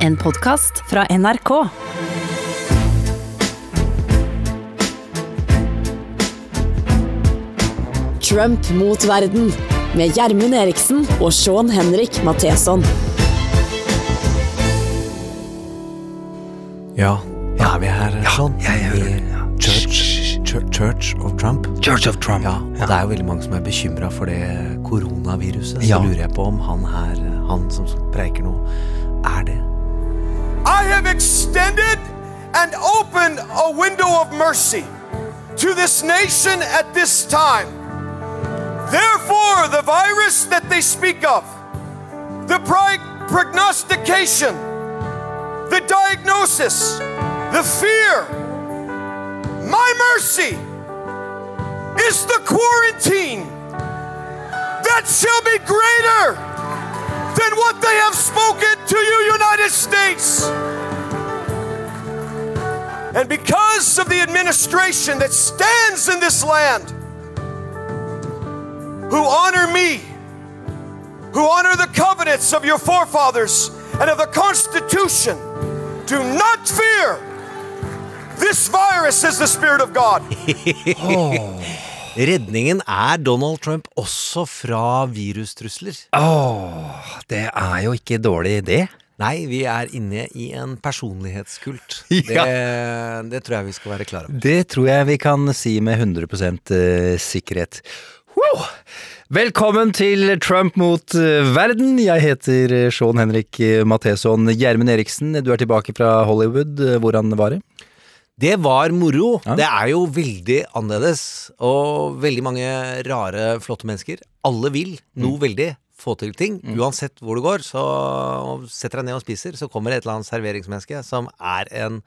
En podkast fra NRK. Trump mot verden med Gjermund Eriksen og Sean Henrik Matheson. Ja, da er vi her, Ja, jeg hører det, ja. Church, Church, Church of Trump. Church of Trump. Ja, og det er jo veldig mange som er bekymra for det koronaviruset. Så Ja. lurer jeg på om han her, han som preiker nå, extended and opened a window of mercy to this nation at this time. Therefore, the virus that they speak of, the prognostication, the diagnosis, the fear, my mercy is the quarantine that shall be greater than what they have spoken to you, United States. And because of the administration that stands in this land, who honor me, who honor the covenants of your forefathers and of the Constitution, do not fear. This virus is the Spirit of God. Redningen er Donald Trump også fra virustrusler. Åh, det er jo ikke dårlig, det. Nei, vi er inne i en personlighetskult. Ja. Det, det tror jeg vi skal være klar over. Det tror jeg vi kan si med 100 eh, sikkerhet. Wow! Velkommen til Trump mot eh, verden. Jeg heter eh, Sean Henrik Matheson. Gjermund Eriksen, du er tilbake fra Hollywood. Hvordan var det? Det var moro. Ja. Det er jo veldig annerledes. Og veldig mange rare, flotte mennesker. Alle vil noe Mm. veldig. Få til ting. Uansett hvor du går, så setter deg ned og spiser, så kommer det et eller annet serveringsmenneske som er en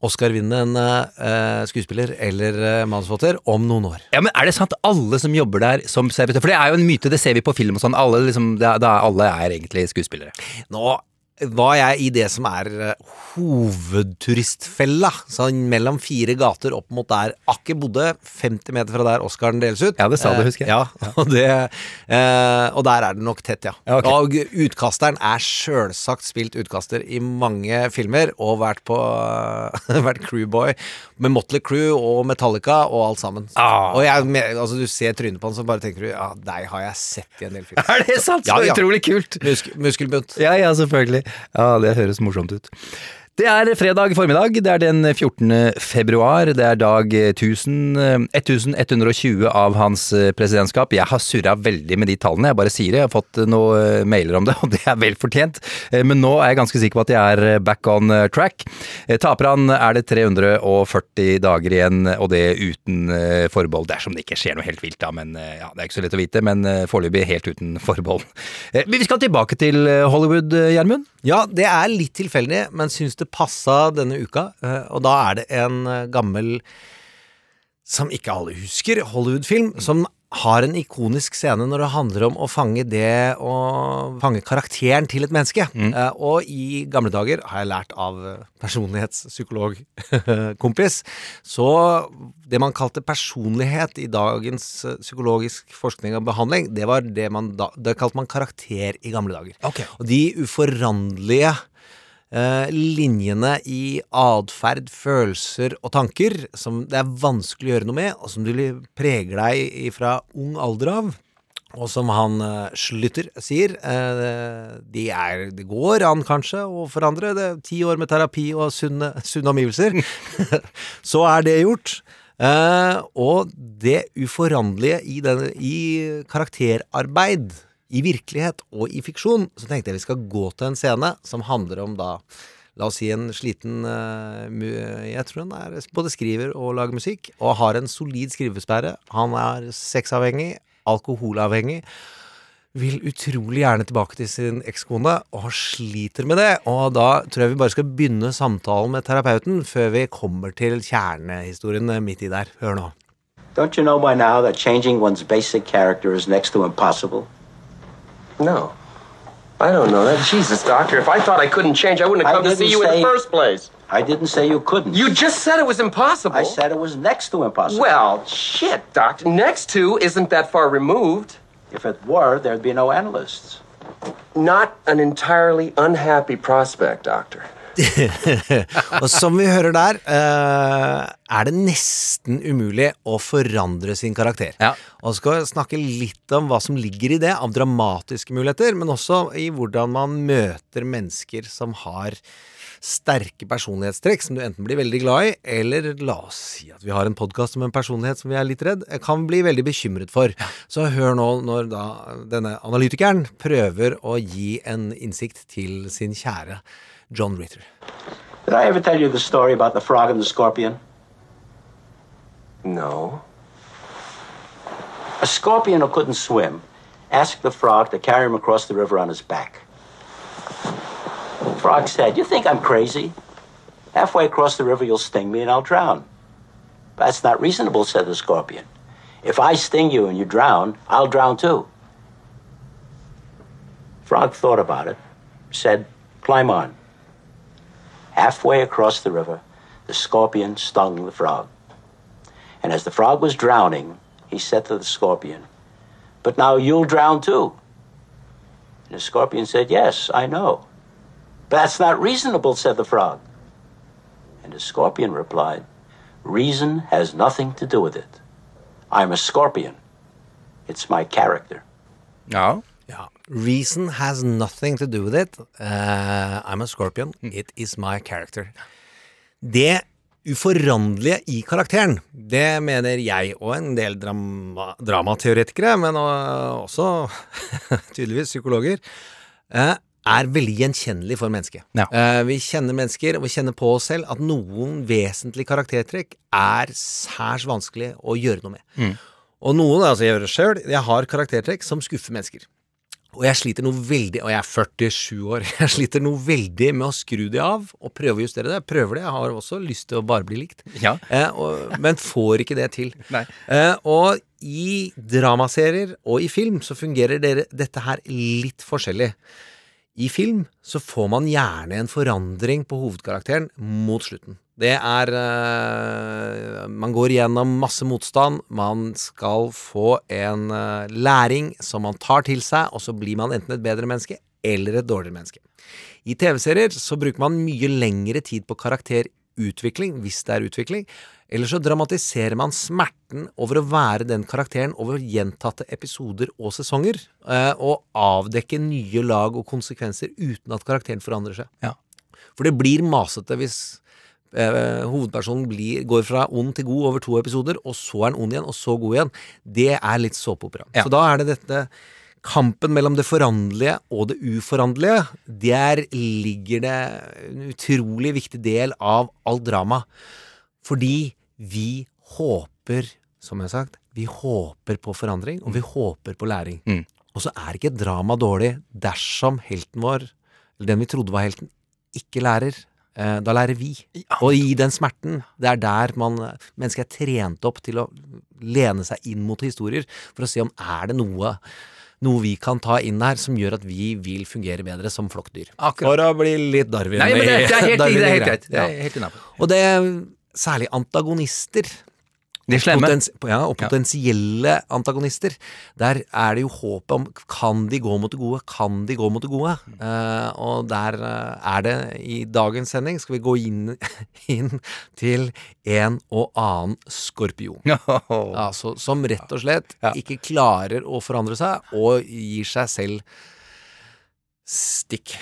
Oscar-vinnende eh, skuespiller eller eh, manusforfatter om noen år. Ja, men Er det sant alle som jobber der som servitør? For det er jo en myte, det ser vi på film og sånn. Alle, liksom, det det alle er egentlig skuespillere. Nå var jeg i det som er eh, hovedturistfella, sånn mellom fire gater opp mot der Akke bodde, 50 meter fra der Oscaren deles ut. Ja, det sa du, Eh, husker jeg. Ja, og, det, eh, og der er det nok tett, ja. Ja, okay. Og utkasteren er sjølsagt spilt utkaster i mange filmer, og vært på vært crewboy med Motley Crew og Metallica og alt sammen. Ah. Og jeg, altså, du ser trynet på han, så bare tenker du ja, deg har jeg sett i en del filmer. Er det sant? Så Ja, ja. utrolig kult! Muskel, muskelbunt. Ja, ja, selvfølgelig. Ja, det høres morsomt ut. Det er fredag formiddag, det er den 14. februar, det er dag 1000, eh, 1120 av hans eh, presidentskap. Jeg har surra veldig med de tallene, jeg bare sier det. Jeg har fått noen eh, mailer om det, og det er vel fortjent. Eh, Men nå er jeg ganske sikker på at jeg er eh, back on eh, track. Taper Taperne er det 340 dager igjen, og det uten eh, forbehold. Dersom det ikke skjer noe helt vilt, da, men eh, ja, det er ikke så lett å vite. Men eh, foreløpig helt uten forbehold. Eh, Vi skal tilbake til eh, Hollywood, eh, Gjermund. Ja, det er litt tilfeldig, men syns det passa denne uka. eh, Og da er det en eh, gammel, som ikke alle husker, Hollywood-film, som har en ikonisk scene når det handler om å fange det å fange karakteren til et menneske. Eh, Og i gamle dager har jeg lært av personlighetspsykologkompis, så det man kalte personlighet i dagens psykologisk forskning og behandling, det var det man da Det kalte man karakter i gamle dager. Okay. Og de uforanderlige linjene i atferd, følelser og tanker som det er vanskelig å gjøre noe med, og som du preger deg fra ung alder av. Og som han uh, Slytter sier, eh, de er, det går an kanskje å forandre. Det er ti år med terapi og sunne, sunne omgivelser. Så er det gjort. Eh, og det uforanderlige i, i karakterarbeid, i virkelighet og i fiksjon, så tenkte jeg vi skal gå til en scene som handler om da La oss si en sliten uh, Jeg tror han er både skriver og lager musikk, og har en solid skrivesperre. Han er sexavhengig, alkoholavhengig. Vil utrolig gjerne tilbake til sin ekskone, og sliter med det. Og da tror jeg vi bare skal begynne samtalen med terapeuten før vi kommer til kjernehistorien midt i der. Hør nå. Don't you know by now that changing one's basic character is next to impossible? No. I don't know that. Jesus, doctor, if I thought I couldn't change, I wouldn't have I come to see you in the first place. I didn't say you couldn't. You just said it was impossible. I said it was next to impossible. Well, shit, doctor. Next to isn't that far removed. if it were, there'd be no analysts. not an entirely unhappy prospect, Doctor. Og som vi hører der, uh, er det nesten umulig å forandre sin karakter. Ja. Og skal snakke litt om hva som ligger i det, av dramatiske muligheter, men også i hvordan man møter mennesker som har sterke personlighetstrekk som du enten blir veldig glad i, eller la oss si at vi har en podkast om en personlighet som vi er litt redd, kan bli veldig bekymret for. Så hør nå når da denne analytikeren prøver å gi en innsikt til sin kjære John Ritter. Did I ever tell you the story about the frog and the scorpion? No. A scorpion who couldn't swim asked the frog to carry him across the river on his back. The frog said, You think I'm crazy? Halfway across the river, you'll sting me and I'll drown. That's not reasonable, said the scorpion. If I sting you and you drown, I'll drown too. Frog thought about it, said, Climb on. Halfway across the river, the scorpion stung the frog. And as the frog was drowning, he said to the scorpion, But now you'll drown too. And the scorpion said, Yes, I know. But that's not reasonable, said the frog. And the scorpion replied, Reason has nothing to do with it. I'm a scorpion. It's my character. Ja. Reason has nothing to do with it. Uh, I'm a scorpion. It is my character. Det uforanderlige i karakteren, det mener jeg og en del drama, dramateoretikere, men uh, også tydeligvis psykologer, uh, er veldig gjenkjennelig for mennesket. Ja. Uh, vi kjenner mennesker, og vi kjenner på oss selv at noen vesentlige karaktertrekk er særs vanskelig å gjøre noe med. Og noen, altså jeg gjør det sjøl, jeg har karaktertrekk som skuffer mennesker. Og jeg sliter noe veldig, og jeg er 47 år, jeg sliter noe veldig med å skru det av og prøve å justere det. Jeg prøver det, jeg har også lyst til å bare bli likt, Ja. eh, og, men får ikke det til. Eh, og i dramaserier og i film så fungerer dere, dette her litt forskjellig. I film så får man gjerne en forandring på hovedkarakteren mot slutten. Det er uh, Man går gjennom masse motstand. Man skal få en uh, læring som man tar til seg, og så blir man enten et bedre menneske eller et dårligere menneske. I TV-serier så bruker man mye lengre tid på karakterutvikling, hvis det er utvikling. Eller så dramatiserer man smerten over å være den karakteren over gjentatte episoder og sesonger, uh, og avdekke nye lag og konsekvenser uten at karakteren forandrer seg. Ja. For det blir masete hvis eh, hovedpersonen blir, går fra ond til god over to episoder, og så er han ond igjen, og så god igjen. Det er litt såpeopera. Ja. Så da er det dette Kampen mellom det foranderlige og det uforanderlige, der ligger det en utrolig viktig del av all drama. Fordi vi håper, som jeg har sagt, vi håper på forandring, og vi håper på læring. Mm. Og så er ikke drama dårlig dersom helten vår, eller den vi trodde var helten, ikke lærer. Eh, da lærer vi. Og i den smerten, det er der man mennesket er trent opp til å lene seg inn mot historier for å se om er det noe noe vi kan ta inn her som gjør at vi vil fungere bedre som flokkdyr. Akkurat. For å bli litt Darwin. Nei, men det, det er helt, det er helt greit. Er Ja. Og det særlig antagonister. De slemme. Potens, ja, og potensielle antagonister. Der er det jo håpet om Kan de gå mot det gode? Kan de gå mot det gode? Uh, og der eh, er det i dagens sending skal vi gå inn, inn til en og annen skorpion. Altså, som rett og slett Ja. ikke klarer å forandre seg, og gir seg selv stikk.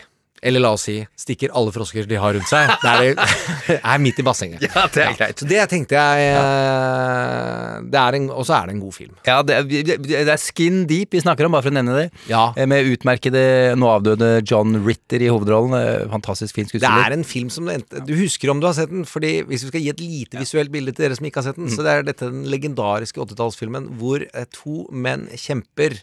Eller la oss si stikker alle frosker de har rundt seg. Der det er midt i bassenget. Ja, det er greit. Så det tenkte jeg eh, Og så er det en god film. Ja, det, er- det er Skin Deep vi snakker om, bare for å nevne det. Ja. Eh, Med utmerkede, nå avdøde John Ritter i hovedrollen. Eh, Fantastisk fin Det er en film som du, husker om du har sett den, Fordi hvis vi skal gi et lite visuelt bilde til dere som ikke har sett den, så det er dette den legendariske 80-tallsfilmen hvor to menn kjemper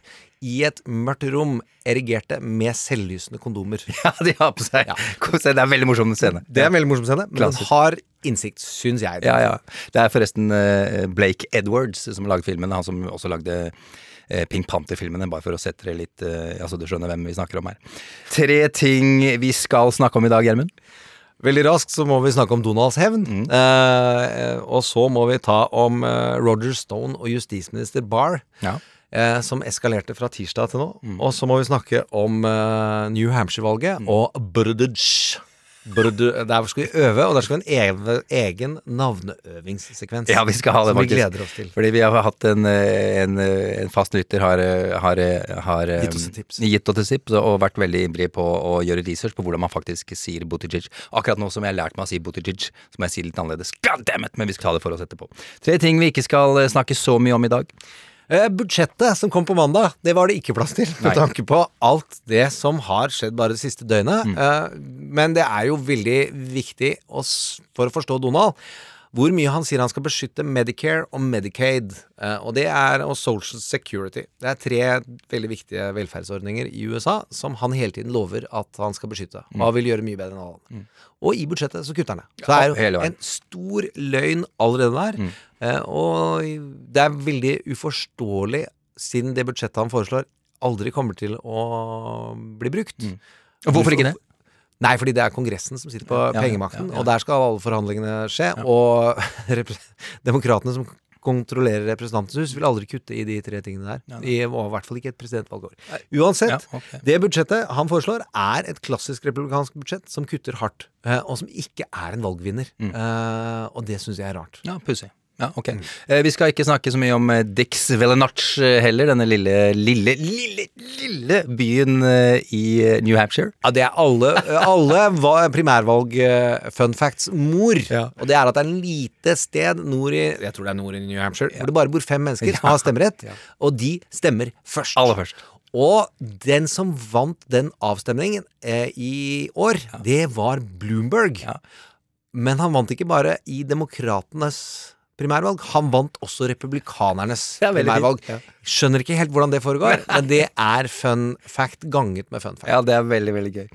i et mørkt rom, erigerte med selvlysende kondomer. Ja, de har på seg Det er en veldig morsom scene. Det er en veldig morsom scene, men den har innsikt, syns jeg. Ja, ja. Det er forresten eh, Blake Edwards som har laget filmen. Han som også lagde eh, Pink Panther-filmene, bare for å sette det litt eh, Altså, du skjønner hvem vi snakker om her. Tre ting vi skal snakke om i dag, Gjermund. Veldig raskt så må vi snakke om Donalds hevn. Eh, og så må vi ta om Roger Stone og justisminister Barr. Ja. Eh, som eskalerte fra tirsdag til nå. Og så må vi snakke om eh, New Hampshire-valget og Burdage. Buttigieg- Der skal vi øve, og der skal vi ha en eve- egen navneøvingssekvens. Ja, vi skal ha det, som vi faktisk. gleder oss til. Fordi vi har hatt en, eh, en, eh, en fast lytter har, eh, har, eh, har eh, Gitt oss et tips. gitt oss et tips og vært veldig ivrig på å gjøre research på hvordan man faktisk sier Buttigieg. Akkurat nå som jeg har lært meg å si Buttigieg, så må jeg si det litt annerledes. God damn it! Men vi skal ta det for oss etterpå. Tre ting vi ikke skal eh, snakke så mye om i dag. Eh, budsjettet som kom på mandag, det var det ikke plass til. Med Nei. tanke på alt det som har skjedd bare det siste døgnet. Mm. men det er jo veldig viktig for å forstå Donald. Hvor mye han sier han skal beskytte Medicare og Medicaid. Eh, og det er og Social Security. Det er tre veldig viktige velferdsordninger i USA som han hele tiden lover at han skal beskytte. Og han vil gjøre mye bedre enn alle andre. Og i budsjettet så kutter han det. Så det er jo en stor løgn allerede der. Eh, og det er veldig uforståelig, siden det budsjettet han foreslår, aldri kommer til å bli brukt. Og hvorfor ikke det? Nei, fordi det er Kongressen som sitter på Ja, pengemakten, ja, ja. og der skal alle forhandlingene skje. Og demokratene som kontrollerer Representantens hus, vil aldri kutte i de tre tingene der. I, og I hvert fall ikke et presidentvalgår. Uansett, Ja, ok. det budsjettet han foreslår, er et klassisk republikansk budsjett som kutter hardt, eh, og som ikke er en valgvinner. Mm. Uh, og det syns jeg er rart. Ja, pussig. Ja, ok. Eh, vi skal ikke snakke så mye om eh, Dix Velenach eh, heller, denne lille, lille, lille, lille byen i New Hampshire. Ja, det er alle, alle primærvalg-fun facts mor. Ja. Og det er at det er en lite sted nord i Jeg tror det er nord i New Hampshire, hvor det bare bor fem mennesker som har stemmerett. Og de stemmer først. Aller først. Og den som vant den avstemningen eh, i år, det var Bloomberg. Ja. Men han vant ikke bare i demokratenes primærvalg, han vant også republikanernes primærvalg. Ja. Skjønner ikke helt hvordan det foregår, men det er fun fact ganget med fun fact. Ja, det er veldig, veldig gøy.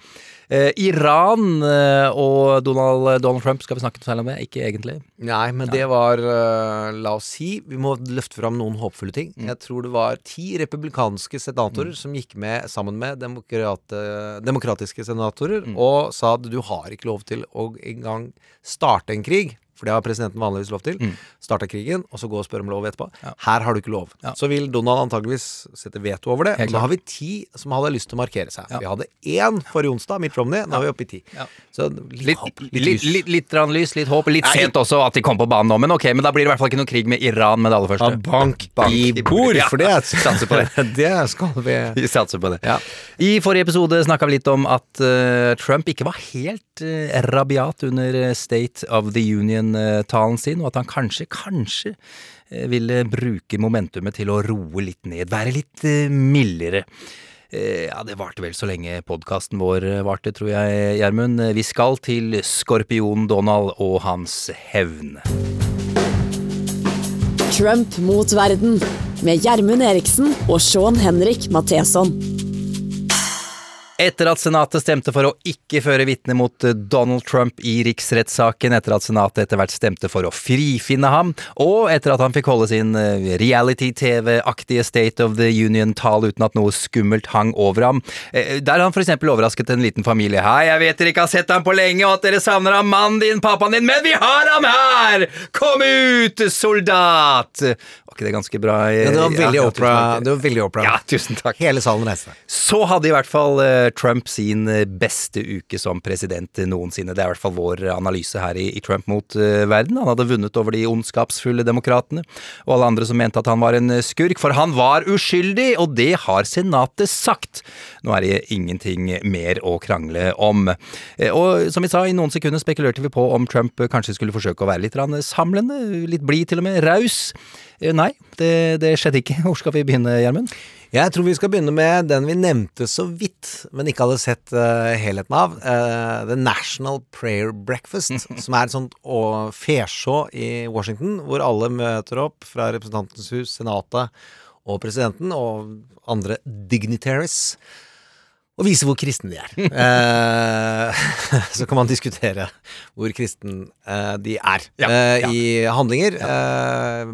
Eh, Iran eh, og Donald, Donald Trump skal vi snakke særlig om? Ikke egentlig. Nei, men det var øh, La oss si Vi må løfte fram noen håpefulle ting. Mm. Jeg tror det var ti republikanske senatorer som gikk med sammen med demokrate, demokratiske senatorer Mm. og sa at du har ikke lov til å engang starte en krig. For det har presidenten vanligvis lov til. Starte krigen, og så gå og spørre om lov etterpå. Mm. Ja. Her har du ikke lov. Ja. Så vil Donald antageligvis sette veto over det. Og da har vi ti som hadde lyst til å markere seg. Ja. Vi hadde én forrige onsdag, Mitt Romney. Nå er vi oppe i ti. Så litt, Litt, håp. litt, Litt, litt, litt, lys, litt håp. Litt sent også at de kom på banen nå, men ok, men da blir det i hvert fall ikke noe krig med Iran med det aller første. Bank, Bank i bord, for det, satser på det. det skal vi Vi satser på det. I forrige episode snakka vi litt om at uh, Trump ikke var helt uh, rabiat under eh, State of the Union-talen sin, og at han kanskje, kanskje eh, ville bruke momentumet til å roe litt ned, være litt eh, mildere. Eh, Ja, det varte vel så lenge podkasten vår varte, tror jeg, Gjermund. Vi skal til Skorpion Donald og hans hevn. Trump mot verden med Gjermund Eriksen og Sean Henrik Matheson. Etter at Senatet stemte for å ikke føre vitne mot eh, Donald Trump i riksrettssaken, etter at Senatet etter hvert stemte for å frifinne ham, og etter at han fikk holde sin eh, reality-TV-aktige State of the Union-tale uten at noe skummelt hang over ham, eh, der han eksempel overrasket en liten familie. Hei, jeg vet dere ikke har sett ham på lenge, og at dere savner ham, mannen din, pappaen din, men vi har ham her! Kom ut, soldat! Var ikke det ganske bra? I, ja, Det var veldig ja, opera. Det var veldig opera. Ja, tusen takk. Hele salen reiste. Så hadde i hvert fall eh, Trump sin eh, beste uke som president noensinne. Det er i hvert fall vår analyse her i, i Trump mot uh, verden. Han hadde vunnet over de ondskapsfulle demokratene og alle andre som mente at han var en skurk, for han var uskyldig, og det har Senatet sagt. Nå er det ingenting mer å krangle om. Og som vi sa, i noen sekunder spekulerte vi på om Trump kanskje skulle forsøke å være litt samlende, litt blid til og med, raus. Eh, Nei, det, det skjedde ikke. Hvor skal vi begynne, Gjermund? Jeg tror vi skal begynne med den vi nevnte så vidt, men ikke hadde sett uh, helheten av. Uh, The National Prayer Breakfast, som er et sånt å- fesjå i Washington, hvor alle møter opp fra Representantens hus, Senatet og presidenten og andre dignitaries. Og vise hvor kristne de er. Eh, så kan man diskutere hvor kristen eh, de er Ja, eh, ja. i handlinger,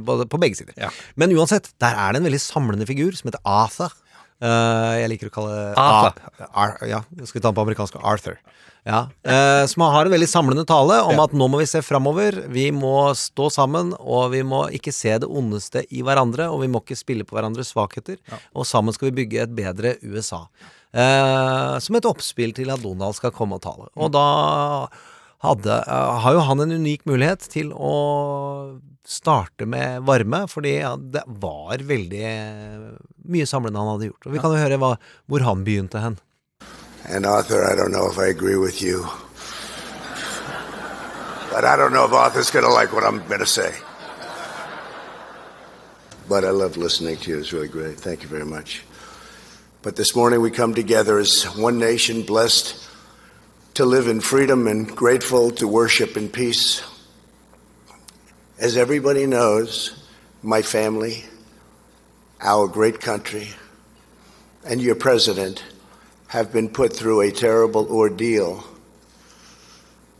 både på begge sider. Ja. Men uansett, der er det en veldig samlende figur som heter Arthur. Jeg liker å kalle Arthur. Ar ja, skal vi ta den på amerikansk? Arthur. Ja. Eh, som har en veldig samlende tale om at nå må vi se framover. Vi må stå sammen, og vi må ikke se det ondeste i hverandre. Og vi må ikke spille på hverandres svakheter. Og sammen skal vi bygge et bedre USA. Eh, som et oppspill til at Donald skal komme og tale. Og da hadde, eh, har jo han en unik mulighet til å starte med varme, fordi ja, det var veldig eh, mye samlende han hadde gjort. Og vi kan jo høre hva, hvor han begynte hen. And Arthur, I don't know if I agree with you. But I don't know if Arthur's going to like what I'm going to say. But I love listening to you. It's really great. Thank you very much. But this morning we come together as one nation blessed to live in freedom and grateful to worship in peace. As everybody knows, my family, our great country, and your president have been put through a terrible ordeal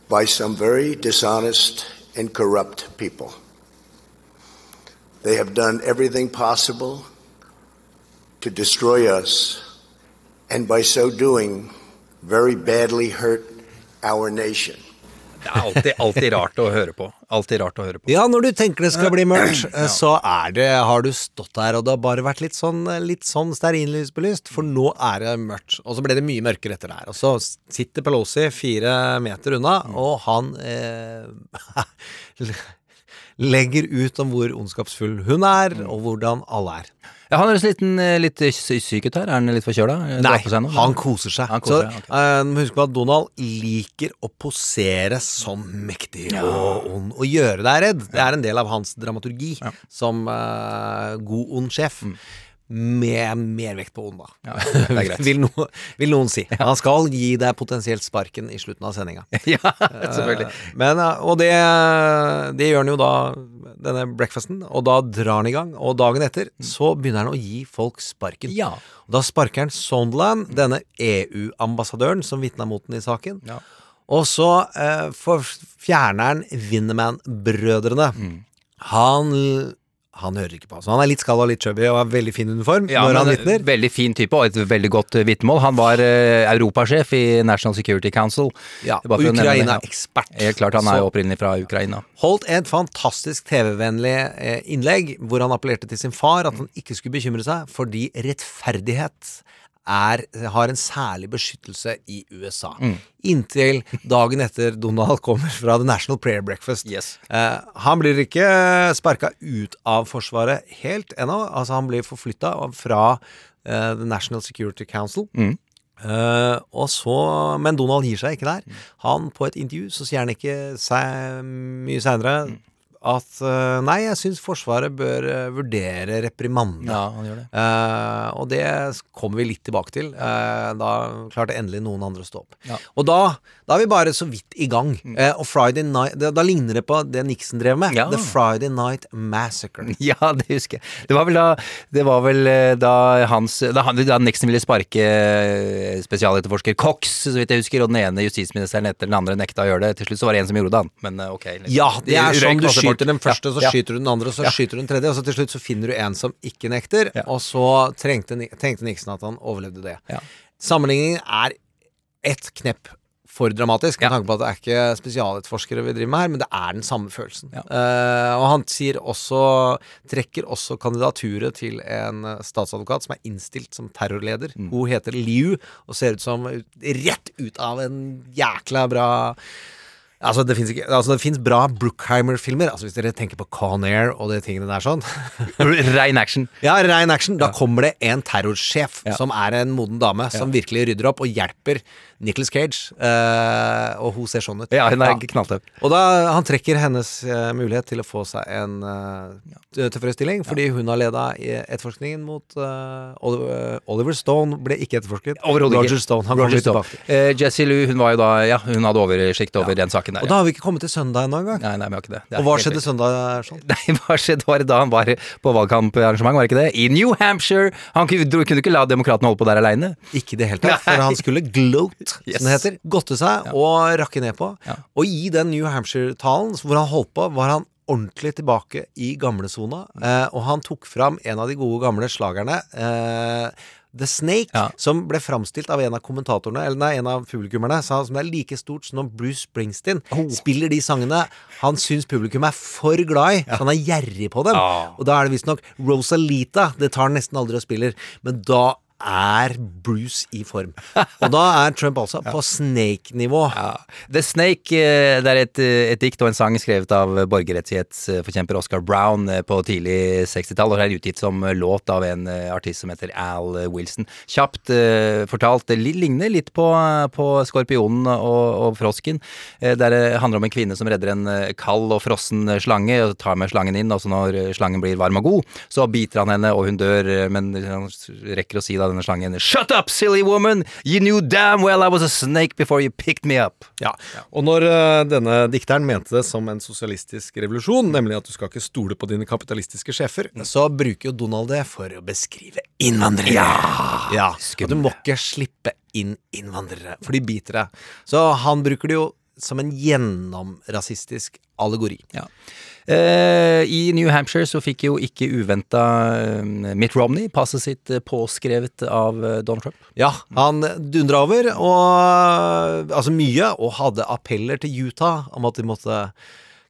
by some very dishonest and corrupt people. They have done everything possible to destroy us, and by so doing, very badly hurt our nation. Det er alltid, alltid rart å høre på. Alltid rart å høre på. Ja, når du tenker det skal bli mørkt, så er det, har du stått der, og det har bare vært litt sånn, litt sånn stearinlysbelyst, for nå er det mørkt. Og så ble det mye mørkere etter det her. Og så sitter Pelosi fire meter unna, og han eh, legger ut om hvor ondskapsfull hun er, og hvordan alle er. Ja, han høres litt, litt syk ut her. Er han litt forkjøla? Nei, på seg han koser seg. Han koser så seg, ok. eh, husk på at Donald liker å posere som mektig og ond. Å gjøre deg redd. Det er en del av hans dramaturgi som uh, god ond sjef. Med mer vekt på Onda, da. Mm. Ja, vil, no, vil noen si. Han skal gi deg potensielt sparken i slutten av sendinga. ja, selvfølgelig. Men, eh, og det, det gjør han jo da, denne breakfasten, og da drar han i gang. Og dagen etter så begynner han å gi folk sparken. Ja. Da sparker han Sondland, denne EU-ambassadøren som vitna mot den i saken. Ja. Og så eh, fjerner han Winnerman-brødrene. Mm. Han han hører ikke på. Så han er litt skalla, litt chubby og har veldig fin uniform Ja, når han vitner. Veldig fin type og et veldig godt eh, vitnemål. Han var eh, europasjef i National Security Council. Ja, og. Ukraina-ekspert. Helt klart, han er jo opprinnelig fra Ukraina. holdt et fantastisk TV-vennlig eh, innlegg hvor han appellerte til sin far at han ikke skulle bekymre seg, fordi rettferdighet er, har en særlig beskyttelse i USA. Mm. Inntil dagen etter Donald kommer fra The National Prayer Breakfast. Yes. Eh, han blir ikke sparka ut av Forsvaret helt ennå. Altså, han blir forflytta fra eh, The National Security Council. Mm. Eh, og så, men Donald gir seg ikke der. Han På et intervju så sier han ikke seg mye seinere at eh, nei, jeg syns Forsvaret bør eh, vurdere reprimande. Ja, han gjør det. Eh, og det kommer vi litt tilbake til. Eh, da klarte endelig noen andre å stå opp. Ja. Og da, da er vi bare så vidt i gang. Eh, og Friday Night Da, da ligner det på det Nixon drev med. Ja. The Friday Night Massacre. Ja, det husker jeg. Det var vel da, det var vel eh, da hans Da, han, da Nixon ville sparke spesialetterforsker Cox, så vidt jeg husker, og den ene justisministeren etter den andre nekta å gjøre det. Til slutt så var det en som gjorde det, han. Men ok. liksom. Ja, det er sånn du folk. Skyter den første, så skyter du den andre, så Ja. skyter du den tredje, og så til slutt så finner du en som ikke nekter, og så trengte, tenkte Nixon at han overlevde det. Sammenligningen er ett knepp for dramatisk, med Ja. tanke på at det er ikke spesialetterforskere vi driver med her, men det er den samme følelsen. Ja. Uh, og han sier også, trekker også kandidaturet til en statsadvokat som er innstilt som terrorleder. Mm. Hun heter Liu, og ser ut som rett ut av en jækla bra Altså, det fins altså, bra Brookheimer-filmer. Altså, hvis dere tenker på Con Air og de tingene der sånn. Rein action. Ja, rein action. Da kommer det en terrorsjef Ja. som er en moden dame, som virkelig rydder opp og hjelper Nicholas Cage. Uh, og hun ser sånn ut. Ja, hun er knalltøff. Og da han trekker hennes uh, mulighet til å få seg en uh, tøffere stilling, fordi hun har leda etterforskningen mot Oliver, Stone ble ikke etterforsket. Overhodet. Roger Stone. Han Roger Stone. Jessie Lou, hun var jo da Ja, hun hadde oversikt over den saken der. Og da har vi ikke kommet til søndag ennå engang. Nei, nei, vi har ikke det. det Og hva skjedde søndag? Sånn? Nei, hva skjedde? Var det da han var på valgkamparrangement, var det ikke det? I New Hampshire! Han kunne, kunne ikke la demokratene holde på der aleine. Ikke i det hele tatt, for han skulle gloat, Yes. som det heter. Godte seg og rakke ned på. Ja. Og i den New Hampshire-talen hvor han holdt på, var han ordentlig tilbake i gamlesona. Eh, og han tok fram en av de gode gamle slagerne. Eh, The Snake, Ja. som ble framstilt av en av kommentatorene, eller nei, en av publikummerne, sa som det er like stort som når Bruce Springsteen Oh. spiller de sangene han syns publikum er for glad i, så han er gjerrig på dem. Oh. Og da er det visstnok Rosalita, det tar han nesten aldri og spiller, men da er Bruce i form. Og da er Trump altså på Snake-nivå. Ja. The Snake eh, det er et, eh, et dikt og en sang skrevet av borgerrettighetsforkjemper Oscar Brown eh, på tidlig 60-tall, og er utgitt som låt av en artist som heter Al Wilson. Kjapt fortalt, det ligner litt på, på Skorpionen og, og frosken, der det handler om en kvinne som redder en kald og frossen slange, og tar med slangen inn, og så når slangen blir varm og god, så biter han henne, og hun dør, men han rekker å si da denne slangen Shut up, silly woman! You knew damn well I was a snake before you picked me up. Ja, og når eh, denne dikteren mente det som en sosialistisk revolusjon, nemlig at du skal ikke stole på dine kapitalistiske sjefer, så bruker jo Donald det for å beskrive innvandrere. Ja, ja Og du må ikke slippe inn innvandrere, for de biter deg. Så han bruker det jo som en gjennomrasistisk allegori. Ja. Eh, I New Hampshire så fikk jo ikke uventa eh, Mitt Romney passet sitt eh, påskrevet av Donald Trump. Ja, han dundra over, og altså mye, og hadde appeller til Utah om at de måtte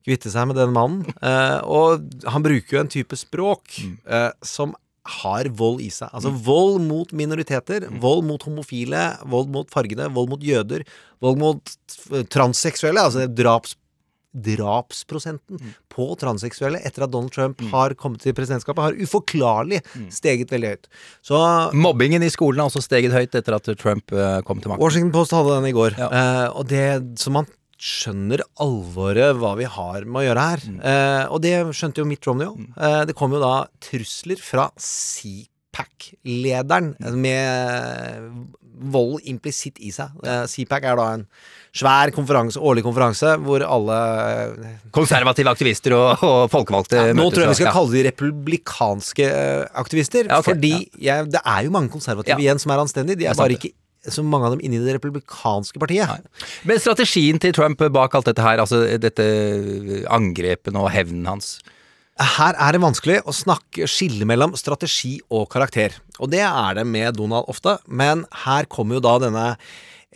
kvitte seg med den mannen. Eh, og han bruker jo en type språk eh, som har vold i seg. Altså vold mot minoriteter, vold mot homofile, vold mot fargede, vold mot jøder, vold mot transseksuelle, altså draps drapsprosenten på transseksuelle etter at Donald Trump har kommet til presidentskapet, har uforklarlig steget veldig høyt. Så Mobbingen i skolen har også steget høyt etter at Trump eh, kom til makten. Washington Post hadde den i går. Ja. Eh, og det så man skjønner alvoret hva vi har med å gjøre her. Eh, og det skjønte jo Mitt Romney òg. Eh, det kom jo da trusler fra CPAC-lederen med vold implisitt i seg. Eh, CPAC er da en svær konferanse, årlig konferanse, hvor alle Konservative aktivister og, og folkevalgte Nå møtes, tror jeg vi skal ja. kalle de republikanske eh, aktivister. Ja, okay, fordi ja. jeg, det er jo mange konservative Ja. igjen som er anstendige. De er er bare ikke så mange av dem inni det republikanske partiet. Men strategien til Trump bak alt dette her, altså dette angrepet og hevnen hans Her er det vanskelig å snakke skille mellom strategi og karakter. Og det er det med Donald ofte, men her kommer jo da denne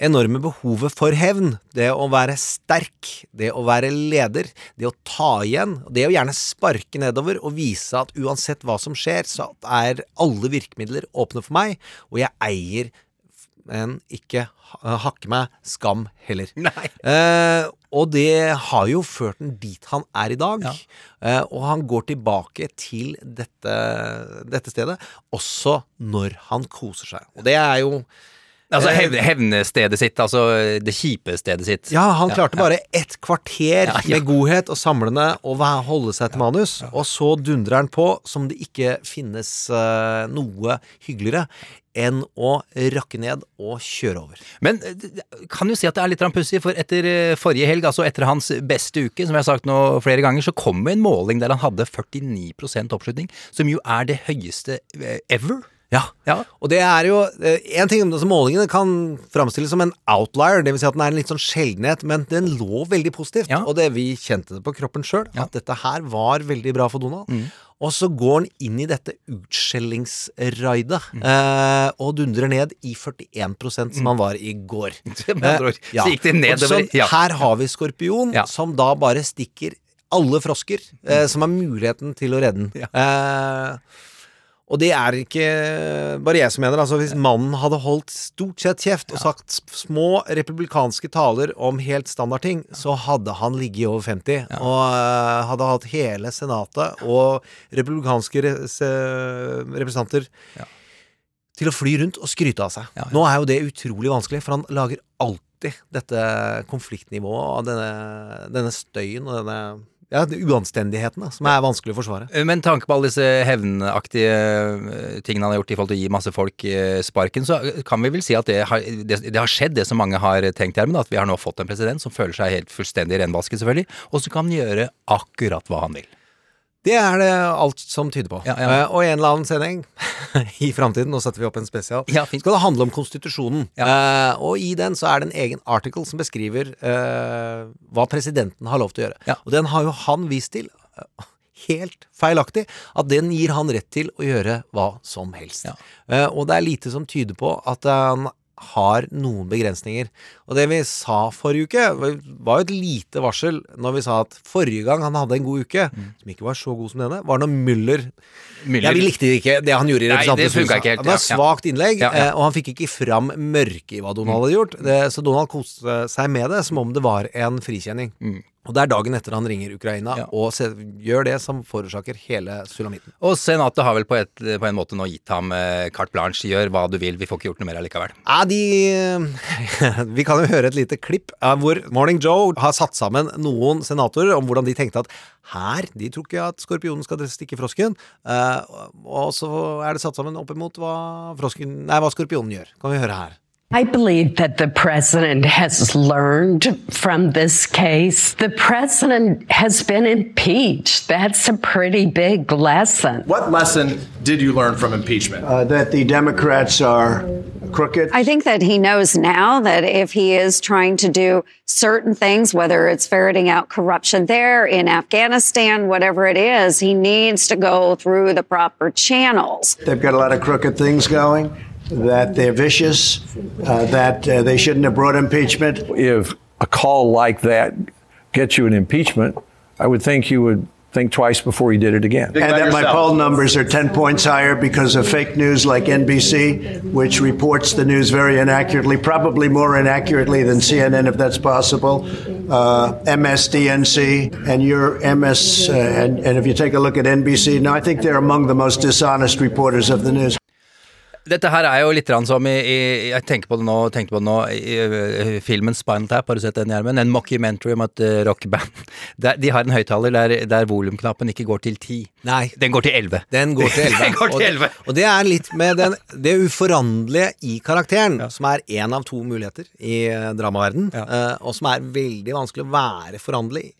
enorme behovet for hevn. Det å være sterk, det å være leder, det å ta igjen. Det å gjerne sparke nedover og vise at uansett hva som skjer, så er alle virkemidler åpne for meg, og jeg eier men ikke hakke meg skam heller. Nei. Eh, og det har jo ført den dit han er i dag. Ja. Uh, og han går tilbake til dette, dette stedet også når han koser seg. Og det er jo Altså Eh, hev, hevnestedet sitt, altså det kjipe stedet sitt. Ja, han klarte bare ett kvarter Ja, ja. med godhet og samlende å holde seg til manus, og så dundrer han på som det ikke finnes uh, noe hyggeligere enn å rakke ned og kjøre over. Men eh, kan jo si at det er litt pussig, for etter eh, forrige helg, altså etter hans beste uke, som jeg har sagt nå flere ganger, så kom en måling der han hadde 49% oppslutning, som jo er det høyeste eh, ever. Ja. Ja. Og det er jo eh, En ting altså Målingene kan framstilles som en outlier, dvs. Si at den er en litt sånn sjeldenhet, men den lå veldig positivt. Ja. Og det vi kjente det på kroppen sjøl, Ja. Mm. at dette her var veldig bra for Donald. Og så går han inn i dette utskjellingsraidet Mm. eh, og dundrer ned i 41% som han var i går. Eh, ja. Så gikk det nedover, Så ja. her har vi Skorpion, Ja. som da bare stikker alle frosker, eh, som har muligheten til å redde den. Eh, og det er ikke bare jeg som mener. Altså Hvis mannen hadde holdt stort sett kjeft og sagt små republikanske taler om helt standard ting, så hadde han ligget over 50 og uh, hadde hatt hele senatet og republikanske re representanter representanter til å fly rundt og skryte av seg. Ja, ja. Nå er jo det utrolig vanskelig, for han lager alltid dette konfliktnivået og denne, denne støyen og denne ja, uanstendigheten, uanstendighetene som er vanskelig å forsvare. Eh, Men tanke på alle disse hevnaktige eh, tingene han har gjort i forhold til å gi masse folk eh, sparken, så kan vi vel si at det har, det, det har skjedd, det som mange har tenkt, Gjermund, at vi har nå fått en president som føler seg helt fullstendig renvasket, selvfølgelig, og så kan gjøre akkurat hva han vil. Det er det alt som tyder på. Ja, ja. Uh, og i en eller annen sending i framtiden, nå setter vi opp en spesial, Ja, skal det handle om konstitusjonen. Uh, og i den så er det en egen article som beskriver uh, hva presidenten har lov til å gjøre. Og den har jo han vist til helt feilaktig. At den gir han rett til å gjøre hva som helst. Og det er lite som tyder på at han har noen begrensninger. Og det vi sa forrige uke, var jo et lite varsel når vi sa at forrige gang han hadde en god uke, som ikke var så god som denne, var når Müller Müller- Ja, vi likte ikke det han gjorde i Representantenes hus. Det var svakt innlegg, Ja, ja. eh, og han fikk ikke fram mørket i hva Donald hadde gjort. Det, så Donald koste seg med det som om det var en frikjenning. Og det er dagen etter han ringer Ukraina. Ja. og se, gjør det som forårsaker hele sulamitten. Og senatet har vel på, et, på en måte nå gitt ham eh, carte blanche. Gjør hva du vil, vi får ikke gjort noe mer allikevel. Ja, de Vi kan jo høre et lite klipp hvor Morning Joe har satt sammen noen senatorer om hvordan de tenkte at her De tror ikke at skorpionen skal stikke frosken. eh, og så er det satt sammen opp imot hva, frosken, nei, hva skorpionen gjør. Kan vi høre her. I believe that the president has learned from this case. The president has been impeached. That's a pretty big lesson. What lesson did you learn from impeachment? Uh, that the Democrats are crooked. I think that he knows now that if he is trying to do certain things, whether it's ferreting out corruption there in Afghanistan, whatever it is, he needs to go through the proper channels. They've got a lot of crooked things going, that they're vicious, uh, that uh, they shouldn't have brought impeachment. if a call like that gets you an impeachment, I would think you would think twice before you did it again. And that my poll numbers are 10 points higher because of fake news like NBC, which reports the news very inaccurately, probably more inaccurately than CNN, if that's possible. Uh, MSDNC and your MS, uh, and, and if you take a look at NBC, now I think they're among the most dishonest reporters of the news. Dette her er jo litt som i, i Jeg tenker på det nå, tenkte på det nå i, i, filmen Spinal Tap, har du sett den, Gjermund? En mockumentary om et uh, rockeband. Der, de har en høyttaler der, der volumknappen ikke går til ti. Nei. Den går til elleve. Den går til 11. Den går til 11. Og, og det er litt med den, det uforanderlige i karakteren, som er én av to muligheter i dramaverdenen dramaverden, uh, og som er veldig vanskelig å være foranderlig i.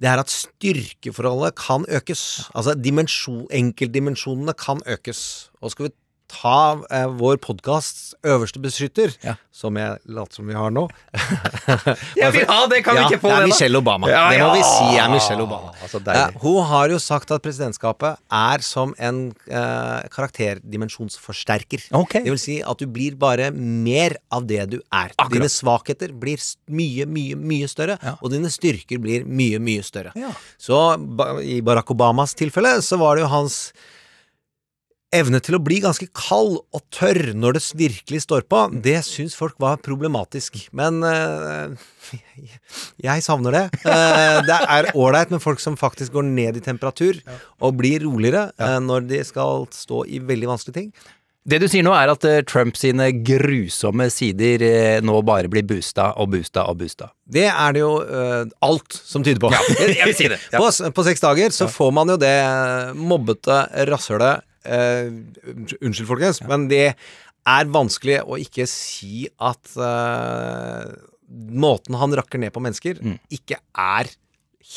Det er at styrkeforholdet kan økes. Altså dimensjon, enkeltdimensjonene kan økes. Og skal vi ta eh, vår podkasts øverste beskytter, Ja. som jeg later som vi har nå Jeg vil ha det, kan vi ikke få det? det, er? Michelle Obama. Ja, det må ja. vi si er Michelle Obama. Altså. Eh, hun har jo sagt at presidentskapet er som en eh, karakterdimensjonsforsterker. Okay. Det vil si at du blir bare mer av det du er. Akkurat. Dine svakheter blir mye, mye, mye større, Ja. og dine styrker blir mye, mye større. Ja. Så ba, i Barack Obamas tilfelle så var det jo hans evne til å bli ganske kald og tørr når det virkelig står på, det syns folk var problematisk. Men eh, jeg savner det. Eh, det er ålreit med folk som faktisk går ned i temperatur og blir roligere eh, når de skal stå i veldig vanskelige ting. Det du sier nå, er at Trump sine grusomme sider nå bare blir boosta og boosta og boosta. Det er det jo uh, alt som tyder på. jeg, jeg vil si det. Ja. På, på seks dager så får man jo det mobbete rasshølet unnskyld- Unnskyld, folkens, men det er vanskelig å ikke si at eh, måten han rakker ned på mennesker, Mm. ikke er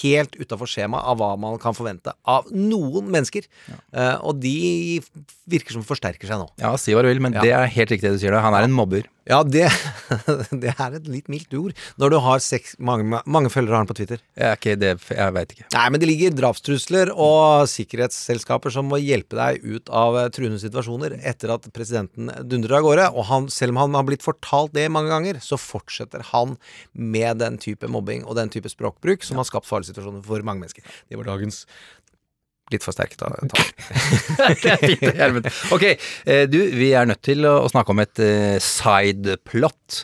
helt utafor skjema av hva man kan forvente av noen mennesker. Eh, og de virker som forsterker seg nå. Ja, si hva du vil, men Ja. det er helt riktig det du sier. det. Han er en mobber. Ja, det, det er et litt mildt ord når du har seks, mange, mange følgere har han på Twitter. Jeg er ikke det, jeg veit ikke. Nei, men det ligger drapstrusler og sikkerhetsselskaper som må hjelpe deg ut av eh, truende situasjoner etter at presidenten dundrer av gårde. Og han, selv om han har blitt fortalt det mange ganger, så fortsetter han med den type mobbing og den type språkbruk som har skapt farlige situasjoner for mange mennesker. Det var dagens litt for sterkt, da. det er fint. Ok, eh, du, vi er nødt til å snakke om et eh, sideplot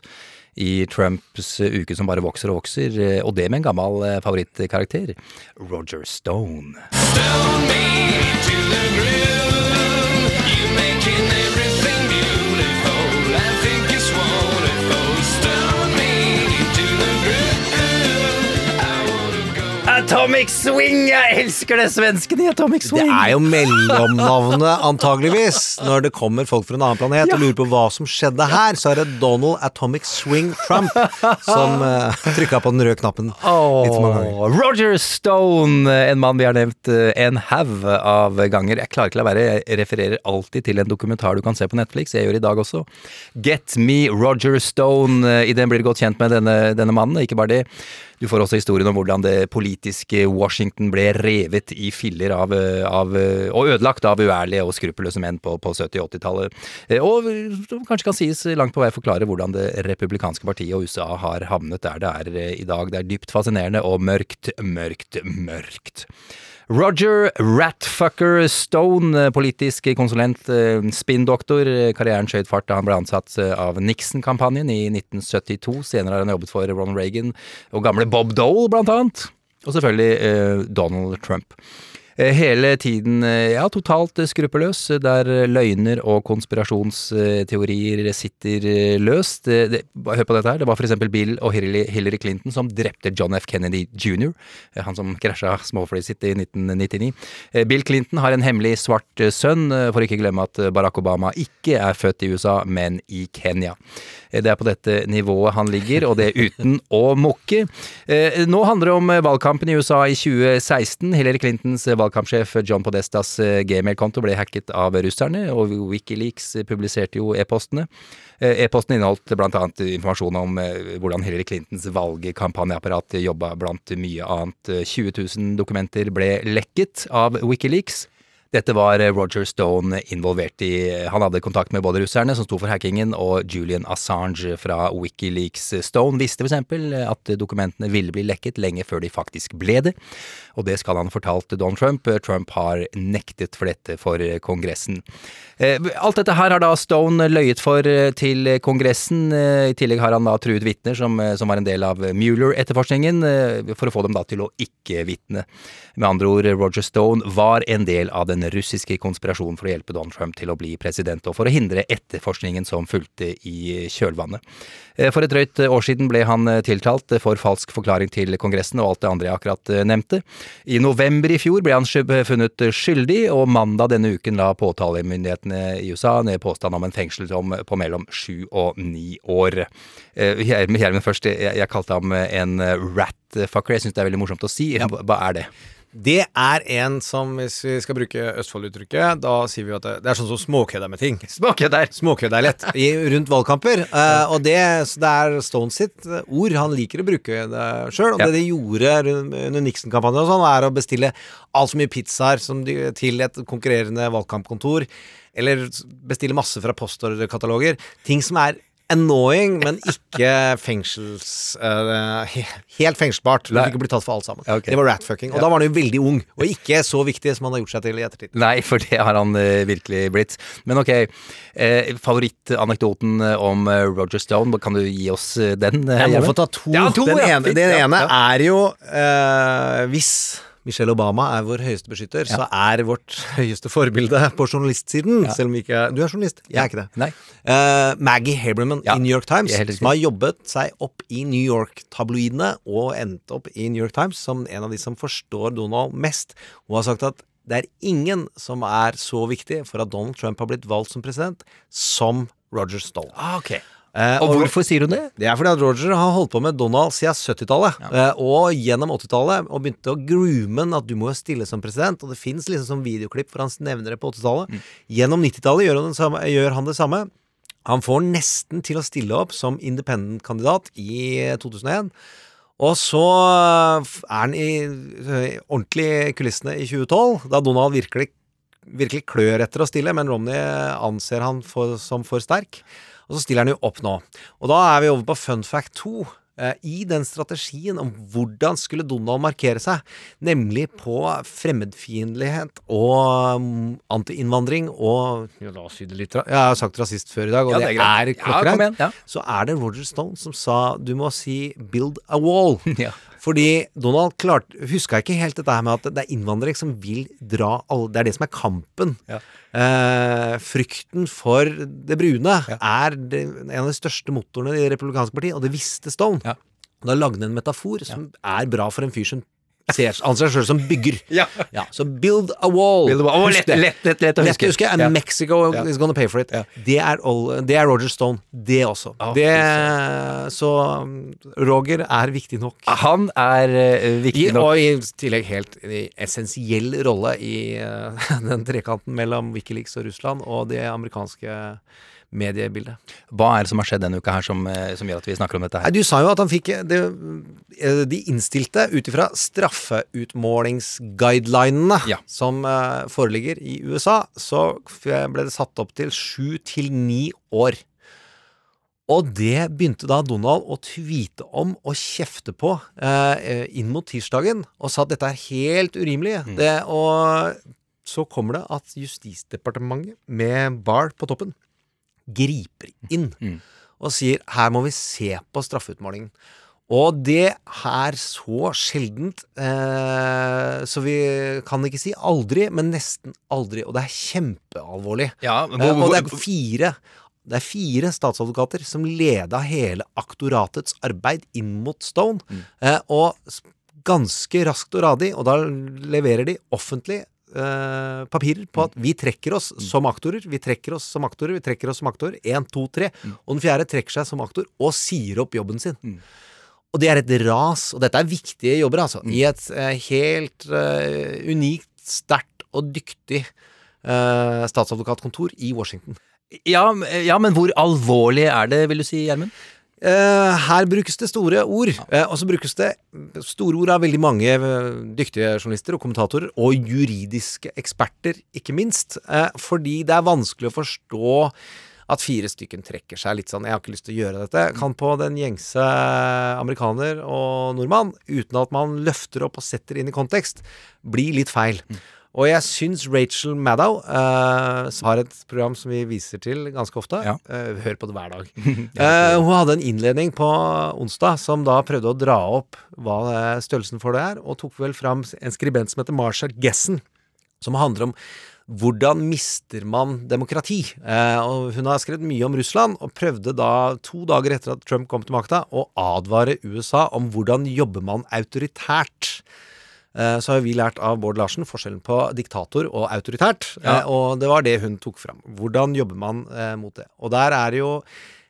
i Trumps eh, uke som bare vokser og vokser, og det med en gammel favorittkarakter, Roger Stone. Atomic Swing! Jeg elsker det svensken i Atomic Swing! Det er jo mellomnavnet, antageligvis. Når det kommer folk fra en annen planet og lurer på hva som skjedde her, så er det Donald Atomic Swing Trump som uh, trykka på den røde knappen litt for mange ganger. Roger Stone, en mann vi har nevnt eh, en haug av ganger. Jeg klarer ikke la være, jeg refererer alltid til en dokumentar du kan se på Netflix. Jeg gjør i dag også. Get Me Roger Stone. Eh, I den blir du godt kjent med denne, denne mannen. Ikke bare det. Du får også historien om hvordan det politiske Washington ble revet i filler av, eh, av og ødelagt av uærlige og skruppelløse menn på, på 70- og 80-tallet. Og som kanskje kan sies langt på vei forklare hvordan det republikanske partiet og USA har havnet der det er i dag. Det er dypt fascinerende og mørkt, mørkt, mørkt. Roger Ratfucker Stone, politisk konsulent, spinndoktor. Karrieren skjøt fart da han ble ansatt av Nixon-kampanjen i 1972. Senere har han jobbet for Ronald Reagan og gamle Bob Dole, blant annet. Og selvfølgelig Donald Trump. Hele tiden ja, totalt skruppelløs, der løgner og konspirasjonsteorier sitter løst. Det, hør på dette her, det var eksempel Bill og Hillary Clinton som drepte John F. Kennedy jr., han som krasja småflyet sitt i 1999. Bill Clinton har en hemmelig svart sønn, for ikke glemme at Barack Obama ikke er født i USA, men i Kenya. Det er på dette nivået han ligger, og det uten å mukke. Nå handler det om valgkampen i USA i 2016. Hillary Clintons valgkampsjef John Podestas gmail-konto ble hacket av russerne, og Wikileaks publiserte jo e-postene. E-posten inneholdt annet informasjon om hvordan Hillary Clintons valgkampanjeapparat jobba blant mye annet. 20 000 dokumenter ble lekket av Wikileaks. Dette var Roger Stone involvert i. Han hadde kontakt med både russerne, som sto for hackingen, og Julian Assange fra Wikileaks. Stone visste f.eks. at dokumentene ville bli lekket lenge før de faktisk ble det, og det skal han ha fortalt Donald Trump. Trump har nektet for dette for Kongressen. Alt dette her har da Stone løyet for til Kongressen. I tillegg har han da truet vitner som, som var en del av Mueller-etterforskningen, for å få dem da til å ikke vitne. Med andre ord, Roger Stone var en del av den russiske konspirasjonen for å hjelpe Donald Trump til å bli president, og for å hindre etterforskningen som fulgte i kjølvannet. For et drøyt år siden ble han tiltalt for falsk forklaring til Kongressen og alt det andre jeg akkurat nevnte. I november i fjor ble han funnet skyldig, og mandag denne uken la påtalemyndighetene i USA ned påstand om en fengselsdom på mellom sju og ni år. Gjermund først, jeg, jeg kalte ham en ratfucker. Jeg syns det er veldig morsomt å si. Hva er det? Det er en som, hvis vi skal bruke Østfold-uttrykket, da sier vi at det, er sånn som småkødder med ting. Småkødder! Småkødder lett i, rundt valgkamper. Uh, og det, så det er Stone sitt ord. Han liker å bruke det sjøl. Og ja. det de gjorde under Nixon-kampanjen, og sånn, er å bestille altfor mye pizzaer til et konkurrerende valgkampkontor. Eller bestille masse fra postordrekataloger. Ting som er annoying, men ikke fengsels... Uh, helt fengselsbart. Du fikk ikke bli tatt for alt sammen. Okay. Det var ratfucking. Og ja. da var han jo veldig ung, og ikke så viktig som han har gjort seg til i ettertid. Nei, for det har han uh, virkelig blitt. Men ok, uh, favorittanekdoten om Roger Stone, kan du gi oss den? Jeg må få ta to. Ja, to den ja, ene, den ene er jo hvis Michelle Obama er vår høyeste beskytter, ja. så er vårt høyeste forbilde på journalistsiden ja. Selv om ikke Du er journalist, jeg er ikke det. Uh, Maggie Haberman i New York Times, som har jobbet seg opp i New York-tabloidene og endt opp i New York Times som en av de som forstår Donald mest. Hun har sagt at det er ingen som er så viktig for at Donald Trump har blitt valgt som president, som Roger Stoll. Ah, okay. Eh, og, og hvorfor sier hun det? Det er fordi at Roger har holdt på med Donald siden 70-tallet. Ja. Eh, og gjennom 80-tallet, og begynte å groome at du må jo stille som president. Og det fins liksom sånn videoklipp hvor han nevner det på 80-tallet. Mm. Gjennom 90-tallet gjør, gjør, han det samme. Han får nesten til å stille opp som independent-kandidat i 2001. Og så er han i ordentlig kulissene i 2012, da Donald virkelig, virkelig klør etter å stille, men Romney anser han for, som for sterk. Og så stiller han jo opp nå. Og da er vi over på fun fact 2. Eh, I den strategien om hvordan skulle Donald markere seg, nemlig på fremmedfiendtlighet og um, antiinnvandring og ja, La oss si det litt Jeg har sagt rasist før i dag, og ja, det, det, er, er klokkereint. Ja, så er det Roger Stone som sa du må si 'build a wall'. Fordi Donald klart, huska ikke helt dette her med at det er innvandrere som vil dra alle Det er det som er kampen. Ja. Eh, frykten for det brune ja. er det, en av de største motorene i det republikanske partiet, og det visste Stone. Ja. Da lagde han en metafor som er bra for en fyr som ser, anser seg sjøl som bygger. Ja. ja. Så build a wall. Build a wall. Oh, lett, Lett, lett, lett, å huske. huske. And ja. Mexico ja. is gonna pay for it. Det er, all, det, er Roger Stone, det også. Oh, det, så Roger er viktig nok. Han er uh, viktig I, nok. Og i tillegg helt i essensiell rolle i uh, den trekanten mellom Wikileaks og Russland og det amerikanske mediebildet. Hva er det som har skjedd denne uka her som, eh, som gjør at vi snakker om dette Nei. Du sa jo at han fikk det, eh, De innstilte ut ifra straffeutmålingsguidelinene som eh, foreligger i USA, så ble det satt opp til sju til ni år. Og det begynte da Donald å tweete om og kjefte på eh, inn mot tirsdagen, og sa at dette er helt urimelig. Det, og så kommer det at Justisdepartementet, med Barr på toppen, griper inn og sier her må vi se på straffeutmålingen. Og det er så sjeldent, eh, så vi kan ikke si aldri, men nesten aldri. Og det er kjempealvorlig. Ja, men Eh, og det er fire det er fire statsadvokater som leda hele aktoratets arbeid inn mot Stone. Eh, og ganske raskt og radig, og da leverer de offentlig eh, papirer på at vi trekker oss som aktorer, vi trekker oss som aktorer, vi trekker oss som aktorer. Én, to, tre. Og den fjerde trekker seg som aktor og sier opp jobben sin. Og det er et ras, og dette er viktige jobber, altså. I et eh, helt eh, unikt, sterkt og dyktig eh, statsadvokatkontor i Washington. Ja, ja, men hvor alvorlig er det, vil du si, Gjermund? Eh, her brukes det store ord, eh, og så brukes det store ord av veldig mange eh, dyktige journalister og kommentatorer, og juridiske eksperter, ikke minst, fordi det er vanskelig å forstå at fire stykken trekker seg litt sånn. 'jeg har ikke lyst til å gjøre dette', kan på den gjengse amerikaner og nordmann, uten at man løfter opp og setter inn i kontekst, bli litt feil. Og jeg syns Rachel Maddow, uh, har et program som vi viser til ganske ofte eh, Hør på det hver dag. uh, hun hadde en innledning på onsdag som da prøvde å dra opp hva størrelsen for det er, og tok vel fram en skribent som heter Marshall Gessen, som handler om hvordan mister man demokrati? Eh, og hun har skrevet mye om Russland, og prøvde da, to dager etter at Trump kom til makta, å advare USA om hvordan jobber man autoritært. Eh, Så har vi lært av Bård Larsen forskjellen på diktator og autoritært, Ja. eh, og det var det hun tok fram. Hvordan jobber man eh, mot det? Og der er det jo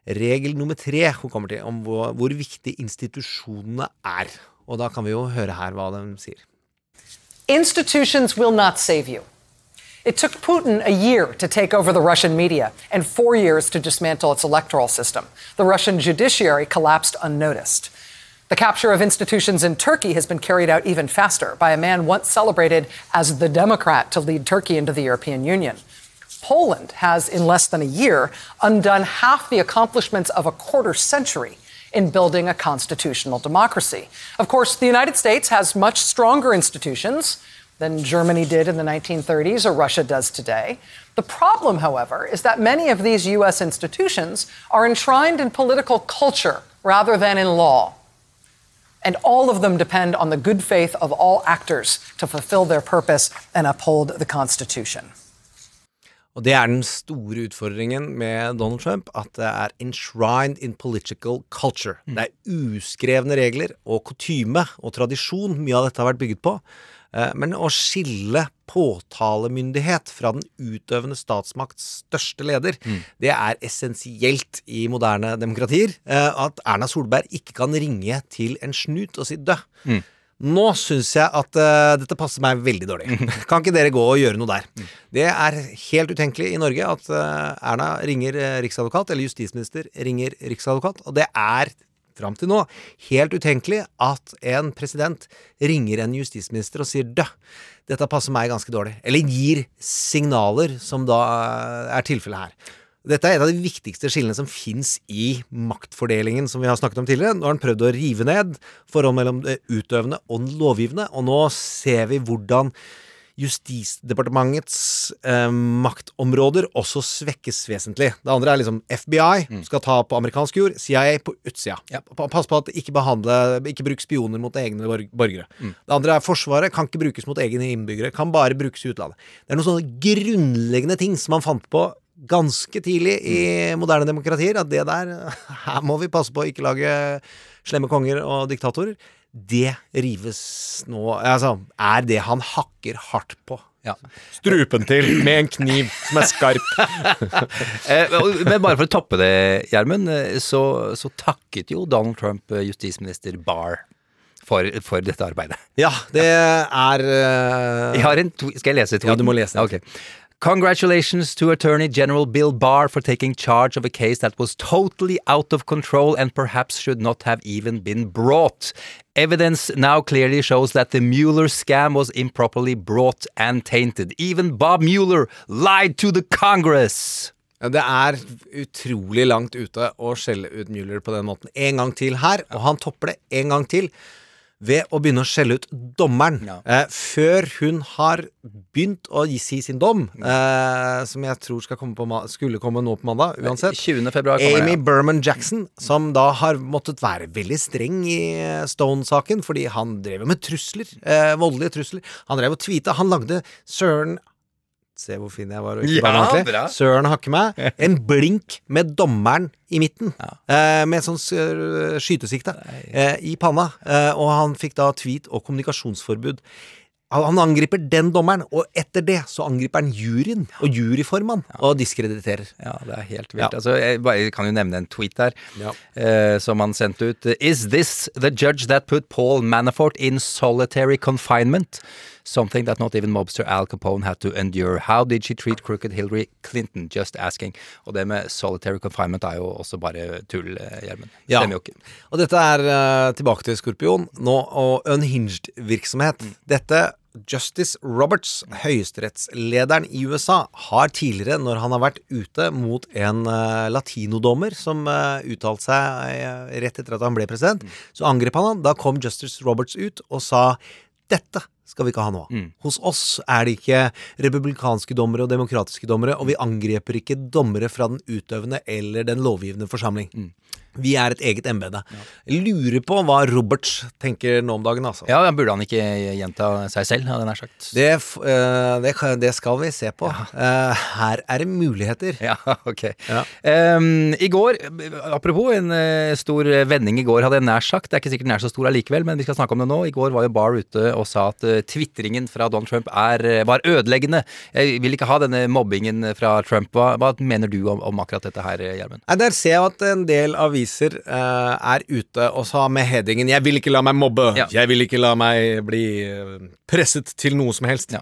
regel nummer tre hun kommer til, om hvor, hvor viktig institusjonene er. Og da kan vi jo høre her hva de sier. Institutions will not save you. It took Putin a year to take over the Russian media and four years to dismantle its electoral system. The Russian judiciary collapsed unnoticed. The capture of institutions in Turkey has been carried out even faster by a man once celebrated as the Democrat to lead Turkey into the European Union. Poland has, in less than a year, undone half the accomplishments of a quarter century in building a constitutional democracy. Of course, the United States has much stronger institutions than Germany did in the 1930s or Russia does today. The problem, however, is that many of these U.S. institutions are enshrined in political culture rather than in law. And all of them depend on the good faith of all actors to fulfill their purpose and uphold the Constitution. Og det er den store utfordringen med Donald Trump, at det er enshrined in political culture. Det er uskrevne regler og kutyme og tradisjon mye av dette har vært bygget på. Eh, Men å skille påtalemyndighet fra den utøvende statsmakts største leder, det er essensielt i moderne demokratier. eh, At Erna Solberg ikke kan ringe til en snut og si 'dø'. Nå syns jeg at uh, dette passer meg veldig dårlig. Kan ikke dere gå og gjøre noe der? Det er helt utenkelig i Norge at uh, Erna ringer riksadvokat, eller justisminister ringer riksadvokat, og det er fram til nå helt utenkelig at en president ringer en justisminister og sier 'dø'. Dette passer meg ganske dårlig. Eller gir signaler, som da eh, er tilfellet her. Dette er et av de viktigste skillene som fins i maktfordelingen som vi har snakket om tidligere. Nå har han prøvd å rive ned forholdet mellom det utøvende og den lovgivende, og nå ser vi hvordan Justisdepartementets eh, maktområder også svekkes vesentlig. Det andre er liksom FBI skal ta på amerikansk jord, CIA på utsida. Ja. Pass på at ikke behandle Ikke bruk spioner mot egne borgere. borgere. Det andre er Forsvaret kan ikke brukes mot egne innbyggere, kan bare brukes i utlandet. Det er noen sånne grunnleggende ting som man fant på ganske tidlig i moderne demokratier, at det der Her må vi passe på å ikke lage slemme konger og diktatorer. Det rives nå Altså, er det han hakker hardt på. Strupen til med en kniv som er skarp. Eh, Men bare for å toppe det, Gjermund, eh, så, så takket jo Donald Trump eh, justisminister Barr for, for dette arbeidet. Ja, det er uh... Jeg har en Skal jeg lese to? Ja, du må lese den. Congratulations to Attorney General Bill Barr for taking charge of a case that was totally out of control and perhaps should not have even been brought. Evidence now clearly shows that the Mueller scam was improperly brought and tainted. Even Bob Mueller lied to the Congress. Det er utrolig langt ute å skjelle ut Mueller på den måten. En gang til her, og han topper det en gang til ved å begynne å skjelle ut dommeren. Eh, før hun har begynt å gi, si sin dom, eh, som jeg tror skal komme på, skulle komme nå på mandag, uansett. 20. februar kommer Amy ja. Berman Jackson, som da har måttet være veldig streng i eh, Stone-saken, fordi han drev med trusler. Eh, voldelige trusler. Han drev og tweeta. Han lagde Søren Se hvor fin jeg var. Og ikke Ja, ordentlig. bra. Søren hakke meg. En blink med dommeren i midten. Eh, med sånn s- skytesikte eh, i panna. Eh, og han fikk da tweet og kommunikasjonsforbud. Han angriper den dommeren, og etter det så angriper han juryen og juryformann og diskrediterer. Ja, det er helt vilt. Ja. Altså, jeg bare kan jo nevne en tweet der Ja. eh, som han sendte ut. Is this the judge that put Paul Manafort in solitary confinement? Something that not even mobster Al Capone had to endure. How did she treat crooked Hillary Clinton? Just asking. Og det med solitary confinement er jo også bare tull, eh, Gjermund. Ja. Stemmer jo ikke. Og dette er uh, tilbake til Skorpion nå, og unhinged virksomhet. Dette Justice Roberts, høyesterettslederen i USA, har tidligere, når han har vært ute mot en uh, latinodommer som uh, uttalte seg uh, rett etter at han ble president, så angrep han han. Da kom Justice Roberts ut og sa dette skal vi ikke ha nå. Hos oss er det ikke republikanske dommere og demokratiske dommere, og vi angriper ikke dommere fra den utøvende eller den lovgivende forsamling. Vi er et eget embete. Jeg Lurer på hva Roberts tenker nå om dagen, altså. Ja, Burde han ikke gjenta seg selv, hadde jeg nær sagt. Det, eh, det, det skal vi se på. Eh, her er det muligheter. Ja, ok. Ehm, I går, apropos en uh, stor vending i går, hadde jeg nær sagt. Det er ikke sikkert den er så stor allikevel, men vi skal snakke om det nå. I går var jo Barr ute og sa at uh, tvitringen fra Donald Trump er, var ødeleggende. Jeg vil ikke ha denne mobbingen fra Trump. Hva, hva mener du om, om akkurat dette her, Gjermund? Der ser jeg at en del aviser eh, er ute og sa med headingen 'Jeg vil ikke la meg mobbe'. Ja. 'Jeg vil ikke la meg bli eh, presset til noe som helst'.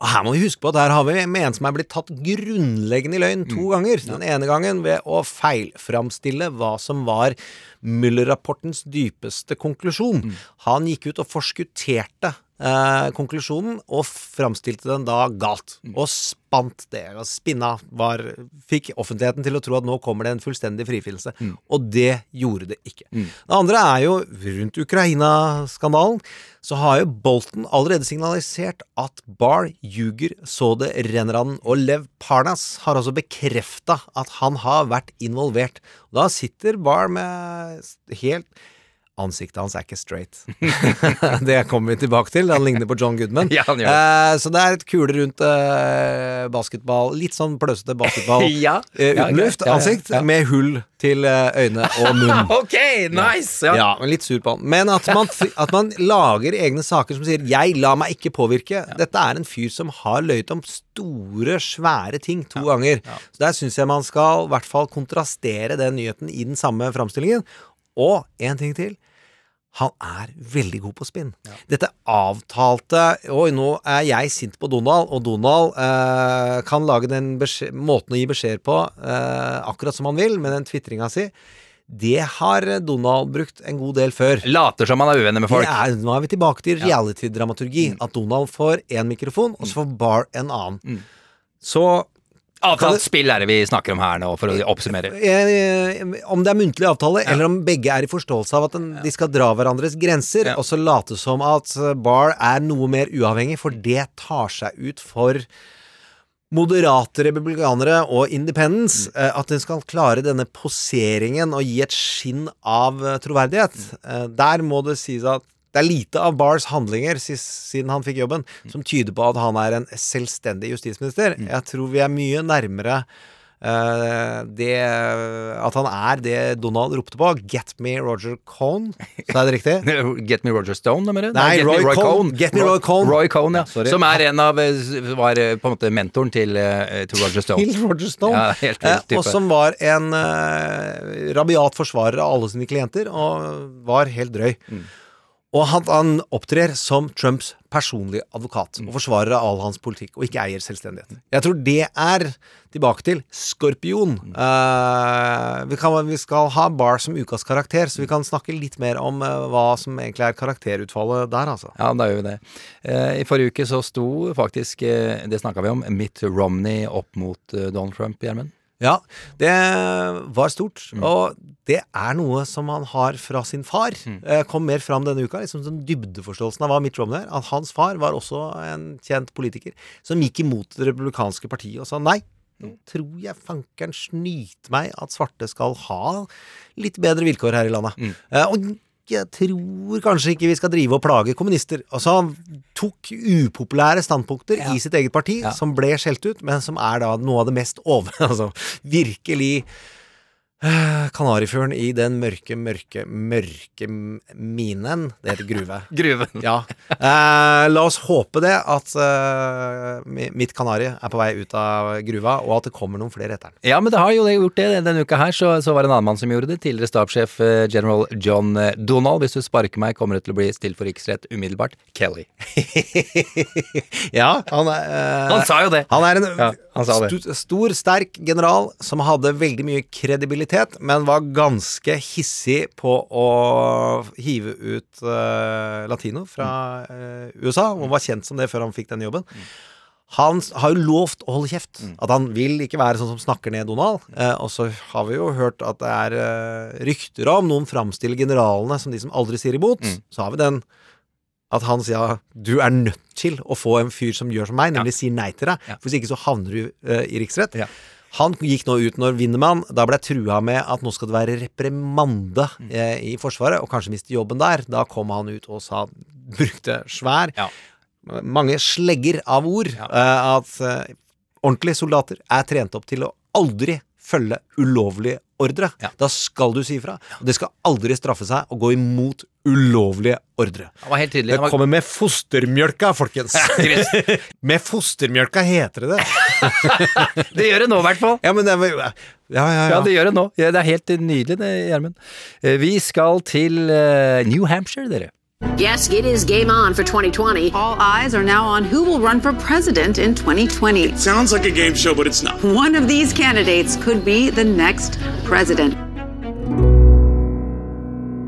Og her må vi huske på at her har vi med en som er blitt tatt grunnleggende i løgn to ganger. Den ene gangen ved å feilframstille hva som var Müller-rapportens dypeste konklusjon. Han gikk ut og forskutterte eh, konklusjonen og framstilte den da galt. Og spant det, og spinna, var, fikk offentligheten til å tro at nå kommer det en fullstendig frifinnelse. Og det gjorde det ikke. Det andre er jo rundt Ukraina-skandalen. Så har jo Bolton allerede signalisert at Barr ljuger så det renner av den. Og Lev Parnas har også bekrefta at han har vært involvert. Da sitter Barr med helt Ansiktet hans er ikke straight. det kommer vi tilbake til. Han ligner på John Goodman. Ja. Eh, så det er et kule rundt eh, basketball. Litt sånn pløsete basketball. Ja. eh, uten luft. Ansikt med hull til eh, øyne og munn. ok, nice! Ja. Men litt sur på han. Men at man, at man lager egne saker som sier 'jeg lar meg ikke påvirke'. Dette er en fyr som har løyet om store, svære ting to ganger. Så der syns jeg man skal i hvert fall kontrastere den nyheten i den samme framstillingen. Og en ting til. Han er veldig god på spinn. Dette avtalte Oi, nå er jeg sint på Donald, og Donald eh, kan lage den beskjed, måten å gi beskjed på eh, akkurat som han vil, med den tvitringa si. Det har Donald brukt en god del før. Later som han er uvenner med folk. Er, nå er vi tilbake til reality-dramaturgi. At Donald får én mikrofon, og så får Barr en annen. Så Avtalt spill er det vi snakker om her nå, for å oppsummere. eh, om det er muntlig avtale, eller om begge er i forståelse av at de skal dra hverandres grenser, og så late som at Bar er noe mer uavhengig, for det tar seg ut for moderate republikanere og independence, mm. at den skal klare denne poseringen og gi et skinn av eh, troverdighet. Eh, Der må det sies at det er lite av Bars handlinger siden han fikk jobben, som tyder på at han er en selvstendig justisminister. Jeg tror vi er mye nærmere Uh, det At han er det Donald ropte på. Get me Roger Cohn. Sa er det riktig? Get me Roger Stone, mener du? Nei, Get Roy me Cohn. Get me Roy Cohn. Roy Cohn, ja. Sorry. Som er en av eh, Var eh, på en måte mentoren til, til Roger Stone. Til Roger Stone. Ja, helt type. og som var en uh, rabiat forsvarer av alle sine klienter, og var helt drøy. Mm. Og han, han opptrer som Trumps personlige advokat og forsvarer av all hans politikk, og ikke eier selvstendigheten. Jeg tror det er tilbake til Skorpion. Uh, vi, kan, vi skal ha Barr som ukas karakter, så vi kan snakke litt mer om uh, hva som egentlig er karakterutfallet der, altså. Ja, da gjør vi det. Uh, I forrige uke så sto faktisk, det snakka vi om, Mitt Romney opp mot Donald Trump, Gjermund. Ja, det var stort. Og det er noe som han har fra sin far. Eh, Kom mer fram denne uka. liksom sånn Dybdeforståelsen av hva Mitt Romney er. At hans far var også en kjent politiker som gikk imot det republikanske partiet og sa nei. Nå tror jeg fankeren snyter meg at svarte skal ha litt bedre vilkår her i landet. Eh, og jeg tror kanskje ikke vi skal drive og plage kommunister. Altså, han tok upopulære standpunkter i sitt eget parti, som ble skjelt ut, men som er da noe av det mest over... Altså, virkelig Kanarifuglen i den mørke, mørke, mørke minen. Det heter gruve. Gruven. Ja. Eh, la oss håpe det, at eh, mitt kanari er på vei ut av gruva, og at det kommer noen flere etter den. Ja, men det har jo gjort det. Denne uka her så, så var det en annen mann som gjorde det. Tidligere stabssjef eh, general John eh, Donald. Hvis du sparker meg, kommer det til å bli stilt for riksrett umiddelbart. Kelly. Ja, han er eh, Han sa jo det. Han er en Ja, han sa det. Stor, stor, sterk general som hadde veldig mye kredibilitet, men var ganske hissig på å hive ut uh, latino fra uh, USA, og var kjent som det før han fikk den jobben. Han har jo lovt å holde kjeft. At han vil ikke være sånn som snakker ned Donald. Eh, og så har vi jo hørt at det er rykter om noen framstiller generalene som de som aldri sier imot. Så har vi den at han sier ja, du er nødt til å få en fyr som gjør som meg, nemlig sier nei til deg. For hvis ikke så havner du uh, i riksrett. Han gikk nå ut når Winnemann Da ble trua med at nå skal det være reprimande eh, i Forsvaret, og kanskje miste jobben der. Da kom han ut og sa Brukte svær Mange slegger av ord. eh, at eh, ordentlige soldater er trent opp til å aldri følge ulovlige ordre. Da skal du si ifra. Og det skal aldri straffe seg å gå imot ulovlige ordre. Det var helt tydelig. Det kommer med fostermjølka, folkens. med fostermjølka heter det det. Det gjør det nå, i hvert fall. Ja, men det ja, ja, ja. Ja, det gjør det nå. Ja, det er helt nydelig, det, Gjermund. Eh, Vi skal til eh, New Hampshire, dere. Yes, it is game on for 2020. All eyes are now on who will run for president in 2020. Sounds like a game show, but it's not. One of these candidates could be the next president.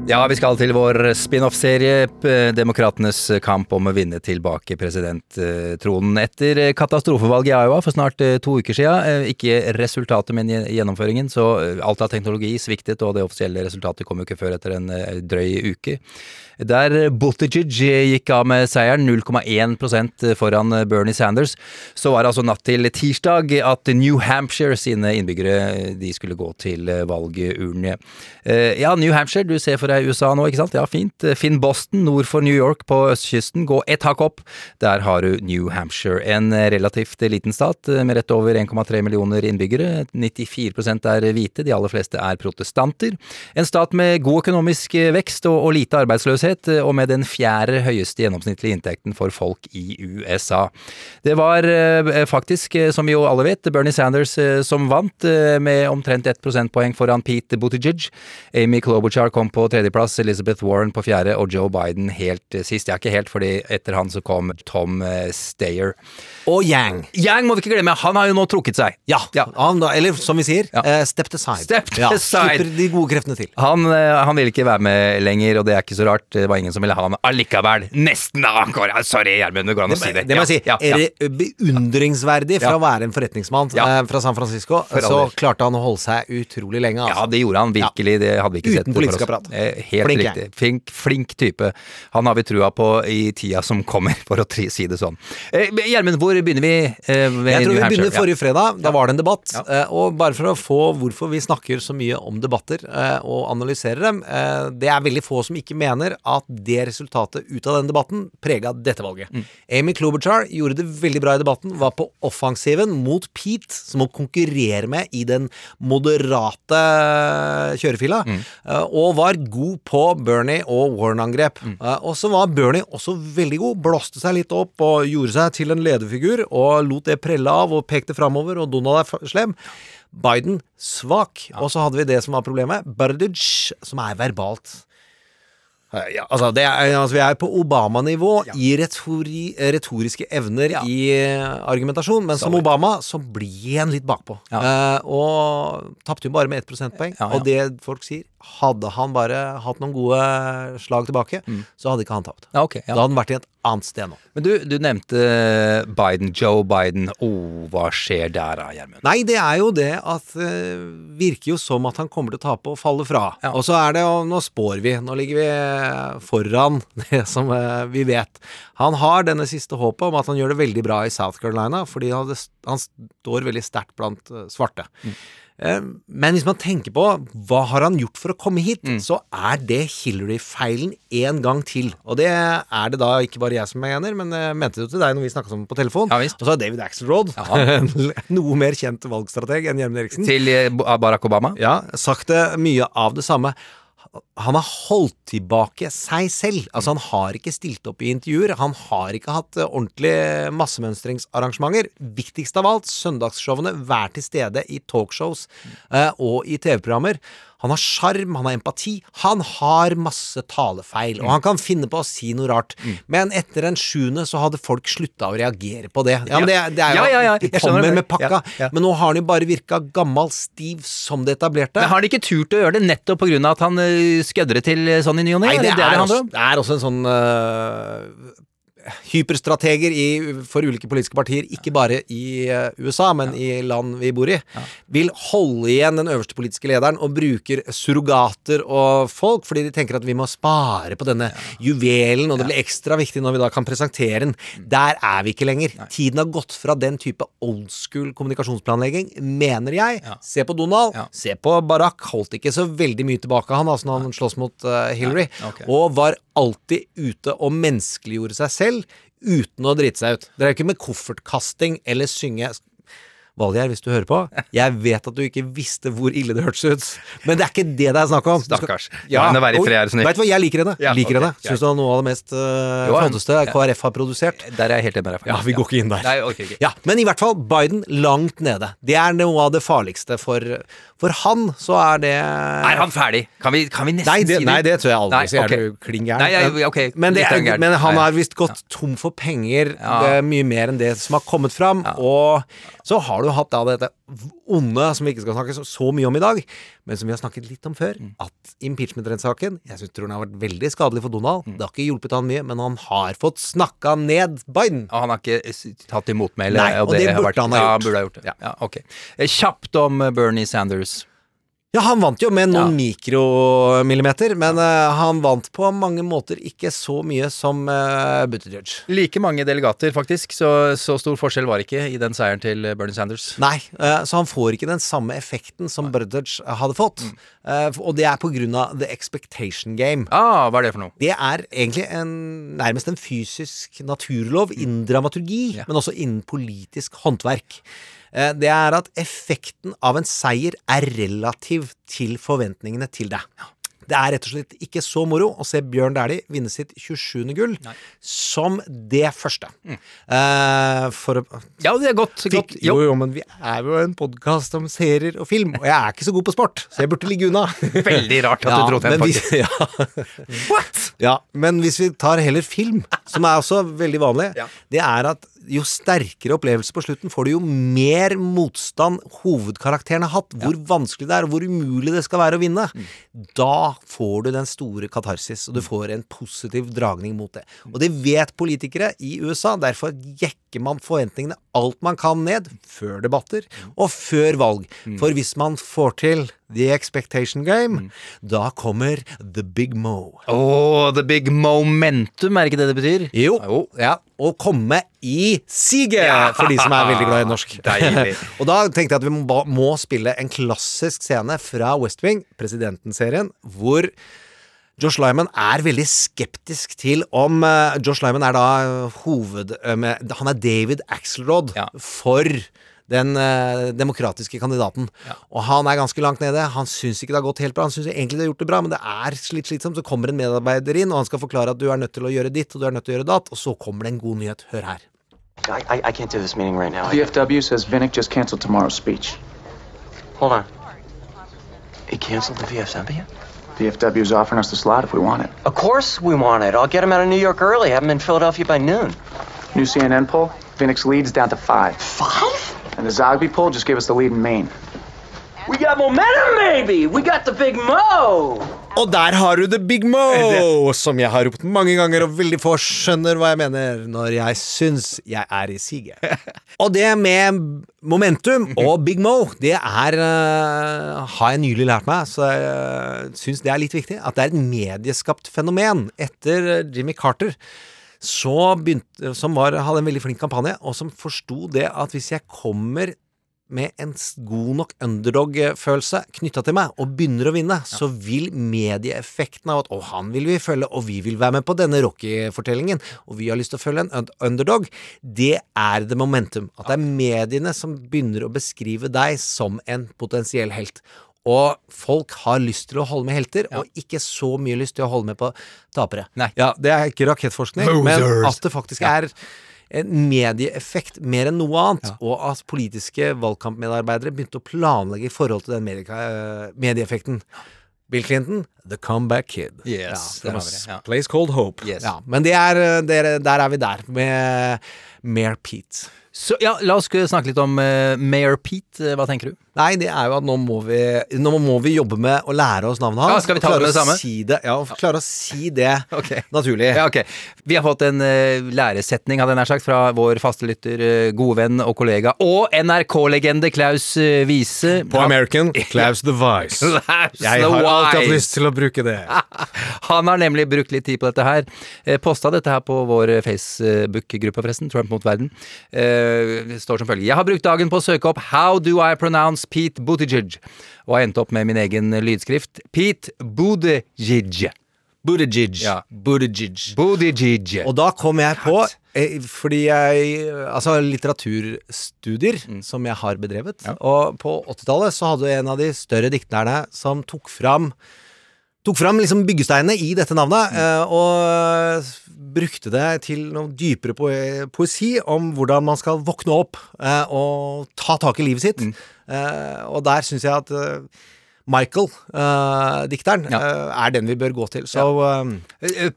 Ja, vi skal til vår spin-off-serie, Demokratenes kamp om å vinne tilbake presidenttronen. Etter katastrofevalget i Iowa for snart eh, to uker siden, eh, ikke resultatet, men gjennomføringen, så eh, alt av teknologi sviktet, og det offisielle resultatet kom jo ikke før etter en drøy uke. Der Buttigieg gikk av med seieren, 0,1% foran Bernie Sanders, så var det altså natt til tirsdag at New Hampshire sine innbyggere de skulle gå til valgurnene. Eh, Ja, New Hampshire, du ser for deg USA nå, ikke sant? Ja, fint. Finn Boston nord for New York på østkysten, gå ett hakk opp. Der har du New Hampshire, en relativt liten stat med rett over 1,3 millioner innbyggere. 94% er hvite, de aller fleste er protestanter. En stat med god økonomisk vekst og, og lite arbeidsløshet, eh, og med den fjerde høyeste gjennomsnittlige inntekten for folk i USA. Det var eh, faktisk, eh, som vi jo alle vet, Bernie Sanders som vant, med omtrent ett prosentpoeng foran Pete Buttigieg. Amy Klobuchar kom på tredjeplass, Elizabeth Warren på fjerde, og Joe Biden helt sist. sist. Ja, ikke helt, fordi etter han så kom Tom Stayer. Steyer. Og Yang. Yang må vi ikke glemme, han har jo nå trukket seg. Ja, han da, eller som vi sier, eh, stepped aside. Stepped ja, aside. Slipper de gode kreftene til. Han, han vil ikke være med lenger, og det er ikke så rart. Det var ingen som ville ha han allikevel. Nesten, da! Sorry, Gjermund, det går an å si det. Det må jeg si. Ja, ja, ja. Er beundringsverdig fra å være en forretningsmann eh, fra San Francisco, For så aldri. klarte han å holde seg utrolig lenge. Altså. Ja, det gjorde han virkelig. Det hadde vi ikke Uten sett. for politisk apparat. Eh, Helt Flink riktig. Flink, flink type. Han har vi trua på i tida som kommer, for å si det sånn. Eh, Gjermund, hvor begynner vi Jeg tror vi begynner forrige fredag. Da var det en debatt. Og bare for å få hvorfor vi snakker så mye om debatter og analyserer dem Det er veldig få som ikke mener at det resultatet ut av den debatten prega dette valget. Mm. Amy Klobuchar gjorde det veldig bra i debatten. Var på offensiven mot Pete, som hun konkurrerer med i den moderate kjørefila. Mm. eh, Og var god på Bernie og Warren-angrep. Mm. Eh, Og så var Bernie også veldig god. Blåste seg litt opp og gjorde seg til en lederfigur. Og lot det prelle av og pekte framover, og Donald er slem. Biden svak. Og så hadde vi det som var problemet. Burdage, som er verbalt Ja, altså, det er, altså Vi er på Obama-nivå i retori, retoriske evner i eh, argumentasjon, men som Obama så blir han litt bakpå. Eh, og tapte jo bare med ett prosentpoeng. Ja, ja. Og det folk sier, hadde han bare hatt noen gode slag tilbake, så hadde ikke han tapt. Ja, ok, ja. Da hadde han vært i et annet sted nå. Men du, du nevnte Biden, Joe Biden. Oh, hva skjer der da, Gjermund? Nei, det er jo det at det virker jo som at han kommer til å tape og falle fra. Og så er det jo Nå spår vi. Nå ligger vi foran det som uh, vi vet. Han har denne siste håpet om at han gjør det veldig bra i South Carolina, fordi han, han står veldig sterkt blant uh, svarte. Eh, Men hvis man tenker på hva har han gjort for å komme hit, så er det Hillary-feilen en gang til. Og det er det da ikke bare jeg som mener, men jeg mente det til deg når vi snakka sammen på telefon. Ja, og så har David Axelrod, noe mer kjent valgstrateg enn Gjermund Eriksen Til eh, Barack Obama? Ja, sagt det mye av det samme. Han har holdt tilbake seg selv. Altså Han har ikke stilt opp i intervjuer. Han har ikke hatt eh, ordentlige massemønstringsarrangementer. Viktigst av alt, søndagsshowene. Vær til stede i talkshows eh, og i TV-programmer. Han har sjarm, han har empati. Han har masse talefeil, og han kan finne på å si noe rart. Men etter en sjuende så hadde folk slutta å reagere på det. Ja, men det, det er jo Ja, ja, jeg kommer med pakka. Men nå har han jo bare virka gammal, stiv som det etablerte. Men Har han ikke turt å gjøre det nettopp pga. at han uh, skødrer til eh, sånn i ny og ne? Nei, det, det, er, det, også, det er også en sånn øh, Hyperstrateger i, for ulike politiske partier, ikke bare i øh, USA, men i land vi bor i, vil holde igjen den øverste politiske lederen og bruker surrogater og folk, fordi de tenker at vi må spare på denne juvelen, og det blir ekstra viktig når vi da kan presentere den. Der er vi ikke lenger. Tiden har gått fra den type old school kommunikasjonsplanlegging, mener jeg. Se på Donald, se på Barack, holdt ikke så veldig mye tilbake han altså når han slåss mot uh, Hillary, okay. og var alltid ute og menneskeliggjorde seg selv uten å drite seg ut. Det er ikke med koffertkasting eller synge Valgjerd, hvis du hører på, jeg vet at du ikke visste hvor ille det hørtes ut, men det er ikke det det er snakk om. Stakkars. Ja, ja, være i fred, er. Vet du hva, jeg liker henne. Ja, liker okay, henne. Syns det er noe av det mest uh, flotteste. KrF har produsert. Der er jeg helt enig med deg. Ja, vi går ikke inn der. Nei, okay, okay. Ja, men i hvert fall Biden langt nede. Det er noe av det farligste for For han så er det Er han ferdig? Kan vi, kan vi nesten Nei, det, si det? nei, det tror jeg aldri. Så okay. er du klin gæren. Men, men han har visst gått tom for penger, Ja. mye mer enn det som har kommet fram. Og så har du hatt da dette onde, som vi ikke skal snakke så, så mye om i dag, men som vi har snakket litt om før, Mm. at impeachment-rettssaken Jeg synes, tror den har vært veldig skadelig for Donald. Mm. Det har ikke hjulpet han mye, men han har fått snakka ned Biden. Og han har ikke tatt imot motmæle. Nei, og det det burde han ha ja, burde ha gjort det. Ja, ja, ok. Eh, Kjapt om eh, Bernie Sanders. Ja, han vant jo med noen mikromillimeter, men uh, han vant på mange måter ikke så mye som uh, Buttigieg. Like mange delegater, faktisk, så, så stor forskjell var ikke i den seieren til eh, Bernie Sanders. Nei, uh, så han får ikke den samme effekten som Buttigieg hadde fått. Eh, og det er på grunn av the expectation game. Ah, hva er det for noe? Det er egentlig en, nærmest en fysisk naturlov innen dramaturgi, men også innen politisk håndverk. Eh, Det er at effekten av en seier er relativ til forventningene til deg. Det er rett og slett ikke så moro å se Bjørn Dæhlie vinne sitt 27. gull som det første. Eh, for å Ja, det er godt. godt. Jo, jo, men vi er jo en podkast om serier og film, og jeg er ikke så god på sport, så jeg burde ligge unna. Veldig rart at du dro til den, faktisk Ja. What? Ja, men hvis vi tar heller film, som er også veldig vanlig, det er at jo sterkere opplevelse på slutten får du, jo mer motstand hovedkarakteren har hatt. Hvor vanskelig det er, og hvor umulig det skal være å vinne. Da får du den store katarsis, og du får en positiv dragning mot det. Og det vet politikere i USA. Derfor jekker man forventningene alt man kan ned, før debatter og før valg. For hvis man får til the expectation game, da kommer the big mo. Åh, the big momentum, er ikke det det betyr? Jo. Ja. Å komme i siget, for de som er veldig glad i norsk. Og da tenkte jeg at vi må, må spille en klassisk scene fra West Wing, presidenten-serien, hvor Josh Lyman er veldig skeptisk til om uh, Josh Lyman er da eh, hoved... eh, med, han er David Axelrod for den uh, demokratiske kandidaten. Og han er ganske langt nede. Han syns ikke det har gått helt bra. Han syns egentlig det har gjort det bra, men det er litt slitsomt. Så kommer en medarbeider inn, og han skal forklare at du er nødt til å gjøre ditt, og du er nødt til å gjøre datt, og så kommer det en god nyhet. Hør her. I, I, I can't do this meeting right now. VFW says Vinnick just canceled tomorrow's speech. Hold on. It canceled the VFW? DFW's offering us the slot if we want it. Of course we want it. I'll get him out of New York early. Have him in Philadelphia by noon. New CNN poll, Phoenix leads down to five. Five? And the Zogby poll just gave us the lead in Maine. We got momentum, baby! We got the big mo! Og der har du The Big Mo, som jeg har ropt mange ganger, og veldig få skjønner hva jeg mener når jeg syns jeg er i siget. og det med momentum og Big Mo, det er uh, har jeg nylig lært meg, så jeg uh, syns det er litt viktig. At det er et medieskapt fenomen etter Jimmy Carter. Så begynte, som var, hadde en veldig flink kampanje, og som forsto det at hvis jeg kommer med en god nok underdog-følelse knytta til meg, og begynner å vinne, ja. så vil medieeffekten av at 'å, han vil vi følge, og vi vil være med på denne Rocky-fortellingen', og vi har lyst til å følge en underdog, det er the momentum. At det er mediene som begynner å beskrive deg som en potensiell helt. Og folk har lyst til å holde med helter, ja. og ikke så mye lyst til å holde med på tapere. Nei. Ja, Det er ikke rakettforskning, men at det faktisk er en medieeffekt mer enn noe annet, ja. og at politiske valgkampmedarbeidere begynte å planlegge i forhold til den medie medieeffekten. Bill Clinton, The Comeback Kid. Yes, ja, ja. Place Called Hope. Yes. Ja, men det er, der, der er vi der, med Mayor Pete. Så ja, La oss snakke litt om uh, Mayor Pete. Hva tenker du? Nei, det er jo at nå må vi, nå må vi jobbe med å lære oss navnet hans. Ja, skal vi ta det med det samme? Si det, ja, klare å si det okay. naturlig. Ja, ok. Vi har fått en uh, læresetning, hadde jeg nær sagt, fra vår faste lytter, uh, gode venn og kollega, og NRK-legende Klaus uh, Wiese. På American, Klaus the Vice. Klaus jeg har alltid hatt lyst til å bruke det. Han har nemlig brukt litt tid på dette her. Eh, Posta dette her på vår Facebook-gruppe, forresten. Trump mot verden. Det står som følger. Jeg har brukt dagen på å søke opp How do I pronounce Pete Buttigieg, og har endt opp med min egen lydskrift. Pete Buttigieg. Buttigieg. Ja. Buttigieg. Buttigieg. Og da kom jeg på, eh, fordi jeg Altså litteraturstudier mm. som jeg har bedrevet, ja. og på 80-tallet så hadde en av de større dikterne som tok fram tok fram liksom byggesteinene i dette navnet, mm. og brukte det til noe dypere poesi om hvordan man skal våkne opp eh, og ta tak i livet sitt. Mm. Eh, og der syns jeg at Michael, Michael-dikteren ja. er den vi bør gå til. Så um,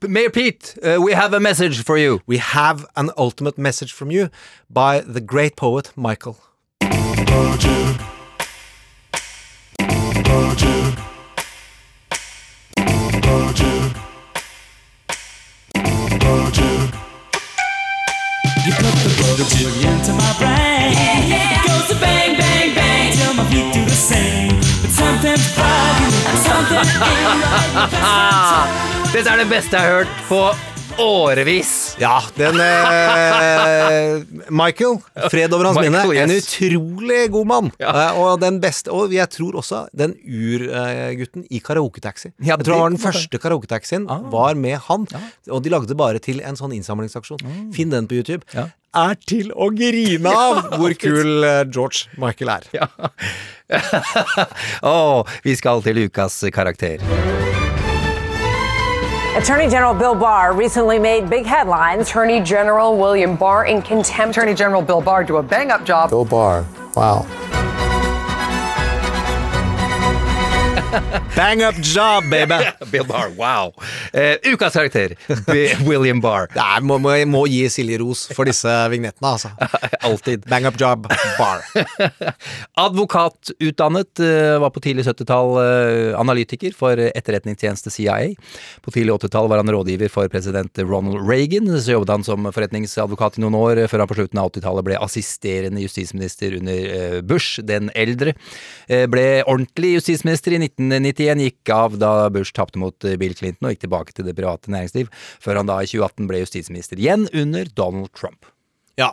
Mayor Pete, uh, we have a message for you. We have an ultimate message from you by the great poet Michael. You put Dette er det beste jeg har hørt på årevis. Ja, den eh, Michael, fred over hans minne. Yes. En utrolig god mann. Ja. Eh, og den beste Og jeg tror også den urgutten i karaoketaxi. Ja, jeg tror det var den første karaoketaxien Ah. var med han. Og de lagde bare til en sånn innsamlingsaksjon. Finn den på YouTube. Ja. Er til å grine av hvor kul eh, George Michael er. Ja. oh, vi skal til ukas karakter. Attorney General Bill Barr recently made big headlines. Attorney General William Barr in contempt. Attorney General Bill Barr do a bang up job. Bill Barr. Wow. Bang up job, baby! Bill Barr, wow. Eh, ukas karakter, William Barr. Nei, må, må, jeg må gi Silje ros for disse vignettene, altså. Alltid. Bang up job, Barr. Advokatutdannet, eh, var på tidlig 70-tall eh, analytiker for etterretningstjeneste CIA. På tidlig 80-tall var han rådgiver for president Ronald Reagan. Så jobbet han som forretningsadvokat i noen år, før han på slutten av 80-tallet ble assisterende justisminister under eh, Bush, den eldre. Ble ordentlig justisminister i 1991, gikk av da Bush tapte mot eh, Bill Clinton og gikk tilbake til det private næringsliv, før han da i 2018 ble justisminister igjen under Donald Trump. Ja,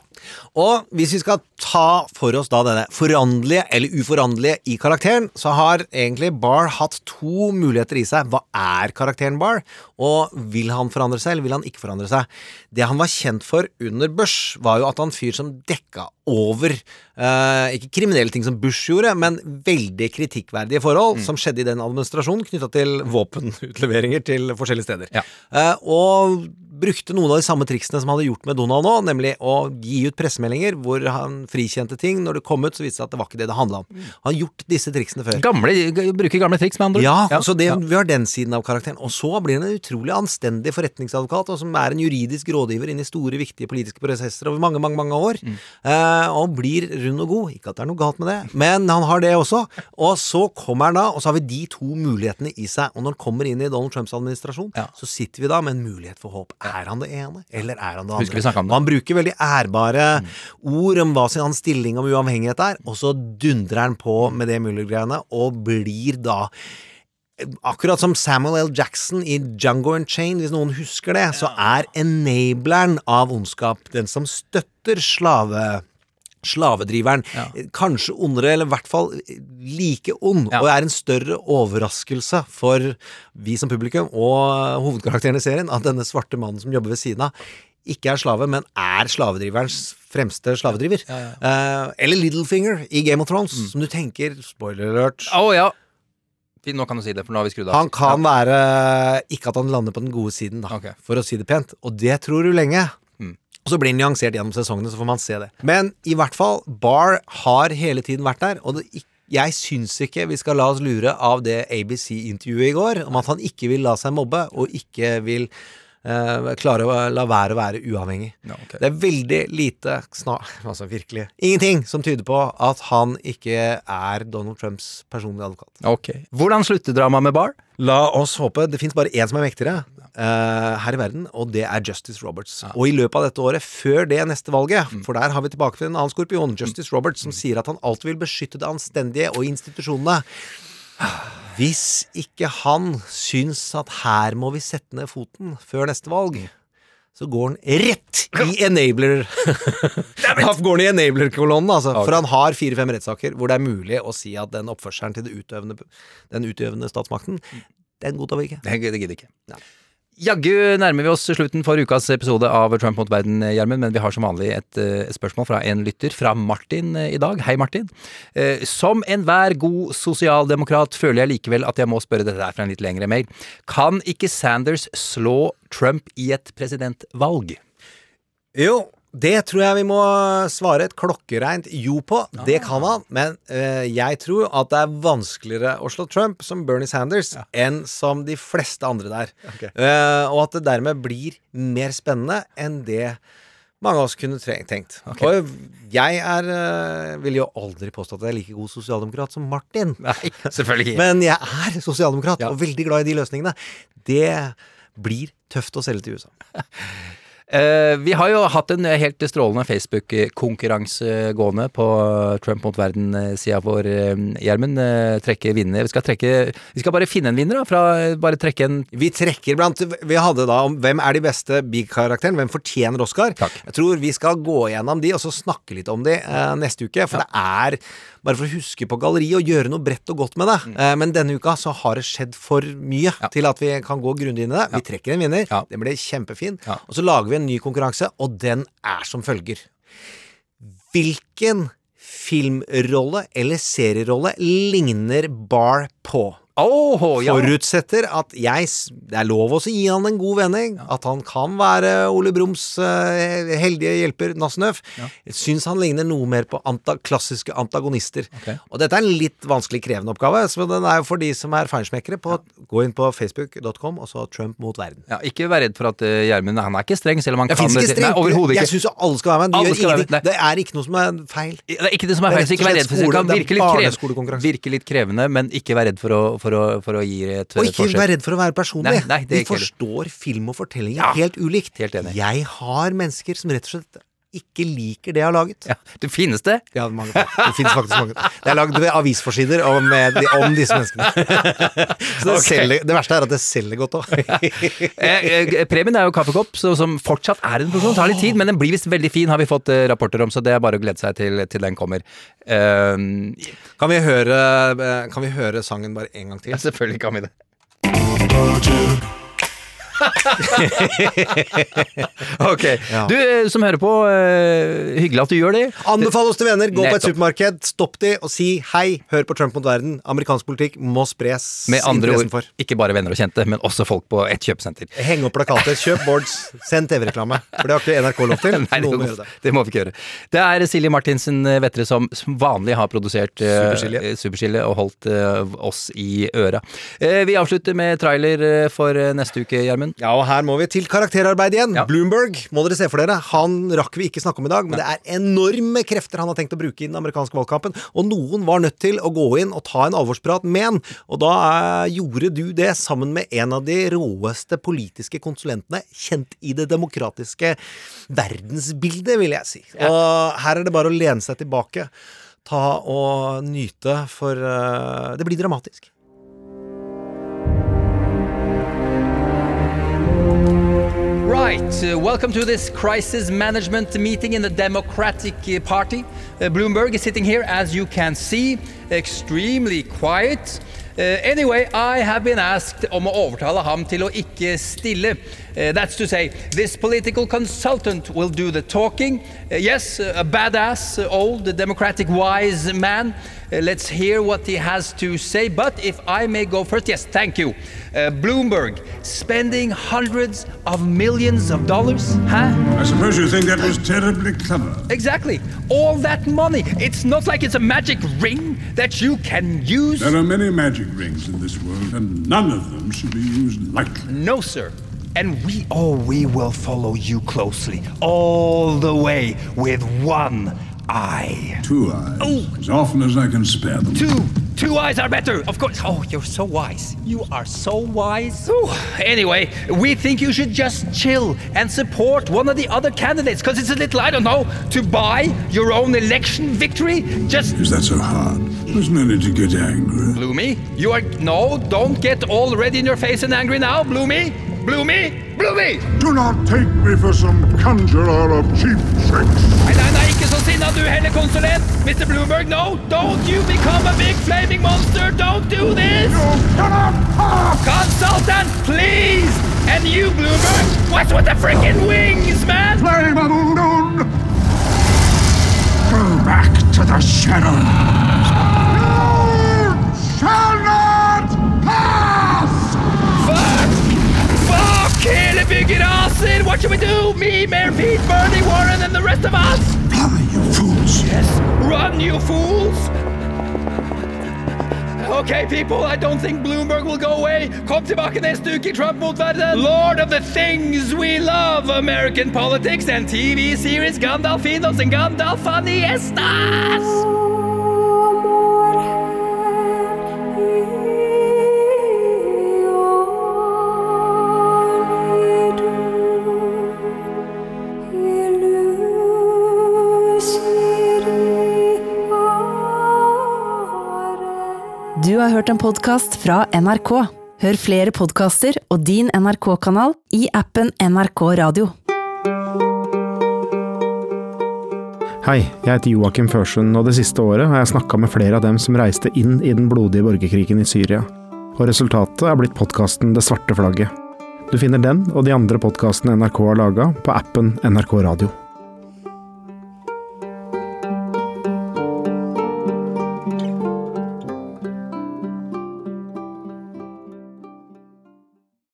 og hvis vi skal ta for oss da denne foranderlige eller uforanderlige i karakteren, så har egentlig Barr hatt to muligheter i seg. Hva er karakteren Barr, og vil han forandre seg, eller vil han ikke forandre seg? Det han var kjent for under Bush, var jo at han fyr som dekka over eh, ikke kriminelle ting som Bush gjorde, men veldig kritikkverdige forhold Mm. som skjedde i den administrasjonen knytta til våpenutleveringer til forskjellige steder. Eh, og brukte noen av de samme triksene som han hadde gjort med Donald nå, nemlig å gi ut pressemeldinger hvor han frikjente ting. Når det kom ut, så viste det seg at det var ikke det det handla om. Han har gjort disse triksene før. Gamle, bruker gamle triks, med andre ord. Ja, så det, vi har den siden av karakteren. Og så blir han en utrolig anstendig forretningsadvokat, og som er en juridisk rådgiver inn i store, viktige politiske prosesser over mange, mange mange år. Eh, og blir rund og god. Ikke at det er noe galt med det, men han har det også. Og så kommer han da, og så har vi de to mulighetene i seg. Og når han kommer inn i Donald Trumps administrasjon, så sitter vi da med en mulighet for håp. Er han det ene, eller er han det andre? Vi om det. Han bruker veldig ærbare ord om hva sin hans stilling om uavhengighet er, og så dundrer han på med det Muller-greiene, og blir da Akkurat som Samuel L. Jackson i Jungle and Chain, hvis noen husker det, så er enableren av ondskap den som støtter slave slavedriveren. Kanskje ondere, eller i hvert fall like ond, og er en større overraskelse for vi som publikum og hovedkarakteren i serien at denne svarte mannen som jobber ved siden av, ikke er slave, men er slavedriverens fremste slavedriver. Eh, eller Littlefinger i Game of Thrones, Mm. som du tenker Spoiler alert. Oh, ja. Nå kan du si det, for nå har vi skrudd av. Han kan være Ikke at han lander på den gode siden, da, for å si det pent. Og det tror du lenge. Og så blir den nyansert gjennom sesongene, så får man se det. Men i hvert fall, Barr har hele tiden vært der, og det, jeg syns ikke vi skal la oss lure av det ABC-intervjuet i går, om at han ikke vil la seg mobbe, og ikke vil uh, klare å la være å være uavhengig. Det er veldig lite snar, Altså virkelig ingenting som tyder på at han ikke er Donald Trumps personlige advokat. Ok. Hvordan slutter dramaet med Barr? La oss håpe. Det fins bare én som er mektigere eh, her i verden, og det er Justice Roberts. Og i løpet av dette året, før det neste valget, for der har vi tilbake til en annen skorpion, Justice Roberts, som sier at han alltid vil beskytte det anstendige og institusjonene. Hvis ikke han syns at her må vi sette ned foten før neste valg, så går han rett i enabler. Da går han i enabler-kolonnen, altså. For han har fire-fem rettssaker hvor det er mulig å si at den oppførselen til utøvende, den utøvende statsmakten, den godtar vi ikke. Det gidder ikke. Jaggu nærmer vi oss slutten for ukas episode av Trump mot verden, Gjermund, men vi har som vanlig et et spørsmål fra en lytter, fra Martin eh, i dag. Hei, Martin. Eh, som enhver god sosialdemokrat føler jeg likevel at jeg må spørre dette her fra en litt lengre mail. Kan ikke Sanders slå Trump i et presidentvalg? Jo, det tror jeg vi må svare et klokkereint jo på. Det kan han, men eh, jeg tror at det er vanskeligere å slå Trump som Bernie Sanders enn som de fleste andre der. Eh, og at det dermed blir mer spennende enn det mange av oss kunne tenkt. tenkt. Og jeg er eh, vil jo aldri påstå at jeg er like god sosialdemokrat som Martin. Nei, selvfølgelig ikke. Men jeg er sosialdemokrat, og veldig glad i de løsningene. Det blir tøft å selge til USA. Eh, vi har jo hatt en helt strålende Facebook-konkurranse gående på Trump mot verden-sida vår, eh, Gjermund. Eh, trekke vinner. Vi skal trekke Vi skal bare finne en vinner, da. Fra bare trekke en Vi trekker blant Vi hadde da om hvem er de beste Big-karakterene, hvem fortjener Oscar. Jeg tror vi skal gå gjennom de, og så snakke litt om de eh, neste uke. For det er bare for å huske på galleriet og gjøre noe bredt og godt med det. Mm. Eh, men denne uka så har det skjedd for mye til at vi kan gå grundig inn i det. Vi trekker en vinner. Den blir kjempefin. Og så lager vi en ny konkurranse, og den er som følger. Hvilken filmrolle eller serierolle ligner Barr på? Ja. Forutsetter at jeg Det er lov å gi han en god vending. At han kan være Ole Brums uh, heldige hjelper Nassnøff. Ja. syns han ligner noe mer på anta klassiske antagonister. Og dette er en litt vanskelig krevende oppgave, så den er jo for de som er feinschmeckere. Ja. Gå inn på facebook.com, og så Trump mot verden. Ja, ikke vær redd for at uh, Han er ikke streng, selv om han Jeg kan det. Nei, overhodet ikke. Jeg syns alle skal være med. De gjør ingenting. Det er ikke noe som er feil. Det er ikke det som er feil, så ikke vær redd for det. Det kan virke litt, krev, virke litt krevende, men ikke vær redd for å, for å, for å gi et Og ikke forsøk. vær redd for å være personlig. Nei, nei, Vi forstår film og fortelling Ja. helt ulikt. Helt enig. Jeg har mennesker som rett og slett ikke liker det jeg har laget. Ja, det finnes det? Ja, mange, det finnes faktisk mange. Det er lagd avisforsider om, om disse menneskene. Så det, okay. selger, det verste er at det selger godt òg. Eh, eh, Premien er jo kaffekopp, så, som fortsatt er en produksjon. Tar litt tid, men den blir visst veldig fin, har vi fått eh, rapporter om, så det er bare å glede seg til, til den kommer. Um, Kan vi, høre, kan vi høre sangen bare en gang til? selvfølgelig kan vi det. Ok. Du eh, som hører på, eh, hyggelig at du gjør det. Anbefal oss til venner. Gå på et supermarked, stopp de og si hei, hør på Trump mot verden. Amerikansk politikk må spres Med andre ord, for. ikke bare venner og kjente, men også folk på et kjøpesenter. Heng opp plakater, kjøp boards, send TV-reklame. For det har ikke NRK lov til. Nei, det, må det. må vi ikke gjøre. Det er Silje Martinsen eh, Vettre som som vanlig har produsert Superskille. Superskille og holdt uh, oss i øra. Uh, vi avslutter med trailer for neste uke, Gjermund. Ja, og her må vi til karakterarbeid igjen. Bloomberg må dere se for dere. Han rakk vi ikke snakke om i dag, men det er enorme krefter han har tenkt å bruke i den amerikanske valgkampen. Og noen var nødt til å gå inn og ta en alvorsprat med han. Og da er, gjorde du det sammen med en av de råeste politiske konsulentene kjent i det demokratiske verdensbildet, vil jeg si. Og her er det bare å lene seg tilbake. Ta og nyte, for uh, det blir dramatisk. Right, uh, welcome to this crisis management meeting in the Democratic Party. Uh, Bloomberg is sitting here, as you can see, extremely quiet. Uh, anyway, I have been asked om å overtale ham til å ikke stille. Uh, that's to say, this political consultant will do the talking. Uh, yes, a badass, uh, old, democratic, wise man. Uh, let's hear what he has to say. But if I may go first, yes, thank you. Uh, Bloomberg, spending hundreds of millions of dollars, huh? I suppose you think that was terribly clever. Exactly. All that money. It's not like it's a magic ring that you can use. There are many magic rings in this world, and none of them should be used lightly. No, sir. And we, oh, we will follow you closely, all the way with one eye. Two eyes, Oh. as often as I can spare them. Two, two eyes are better, of course. Oh, you're so wise. You are so wise. Ooh. Anyway, we think you should just chill and support one of the other candidates, because it's a little, I don't know, to buy your own election victory. Just Is that so hard? There's no need to get angry. Bloomy, you are no, don't get all red in your face and angry now, Bloomy. Bloomy, Bloomy. Do not take me for some conjurer of cheap tricks. Nei, nei, nei, ikke så sinna du heller, konsulent. Mr. Bloomberg, no, don't you become a big flaming monster. Don't do this. Consultant, please. And you, Bloomberg, what's with the freaking wings, man? Flame of! Go back to the shadows. You shall Bygget raser! What should we do? Me, Mayor Pete, Bernie, Warren, and the rest of us? Run, you fools! Yes, run, you fools! Okay, people, I don't think Bloomberg will go away. Kom tilbake neste uke i Trump mot verden. Lord of the things we love, American politics and TV series Gandalfinos and Gandalfaniestas! Du hørt en podkast fra NRK. Hør flere podkaster og din NRK-kanal i appen NRK Radio. Hei, jeg heter Joakim Førsund, og det siste året har jeg snakka med flere av dem som reiste inn i den blodige borgerkrigen i Syria. Og resultatet er blitt podkasten Det svarte flagget. Du finner den og de andre podkastene NRK har laga, på appen NRK Radio.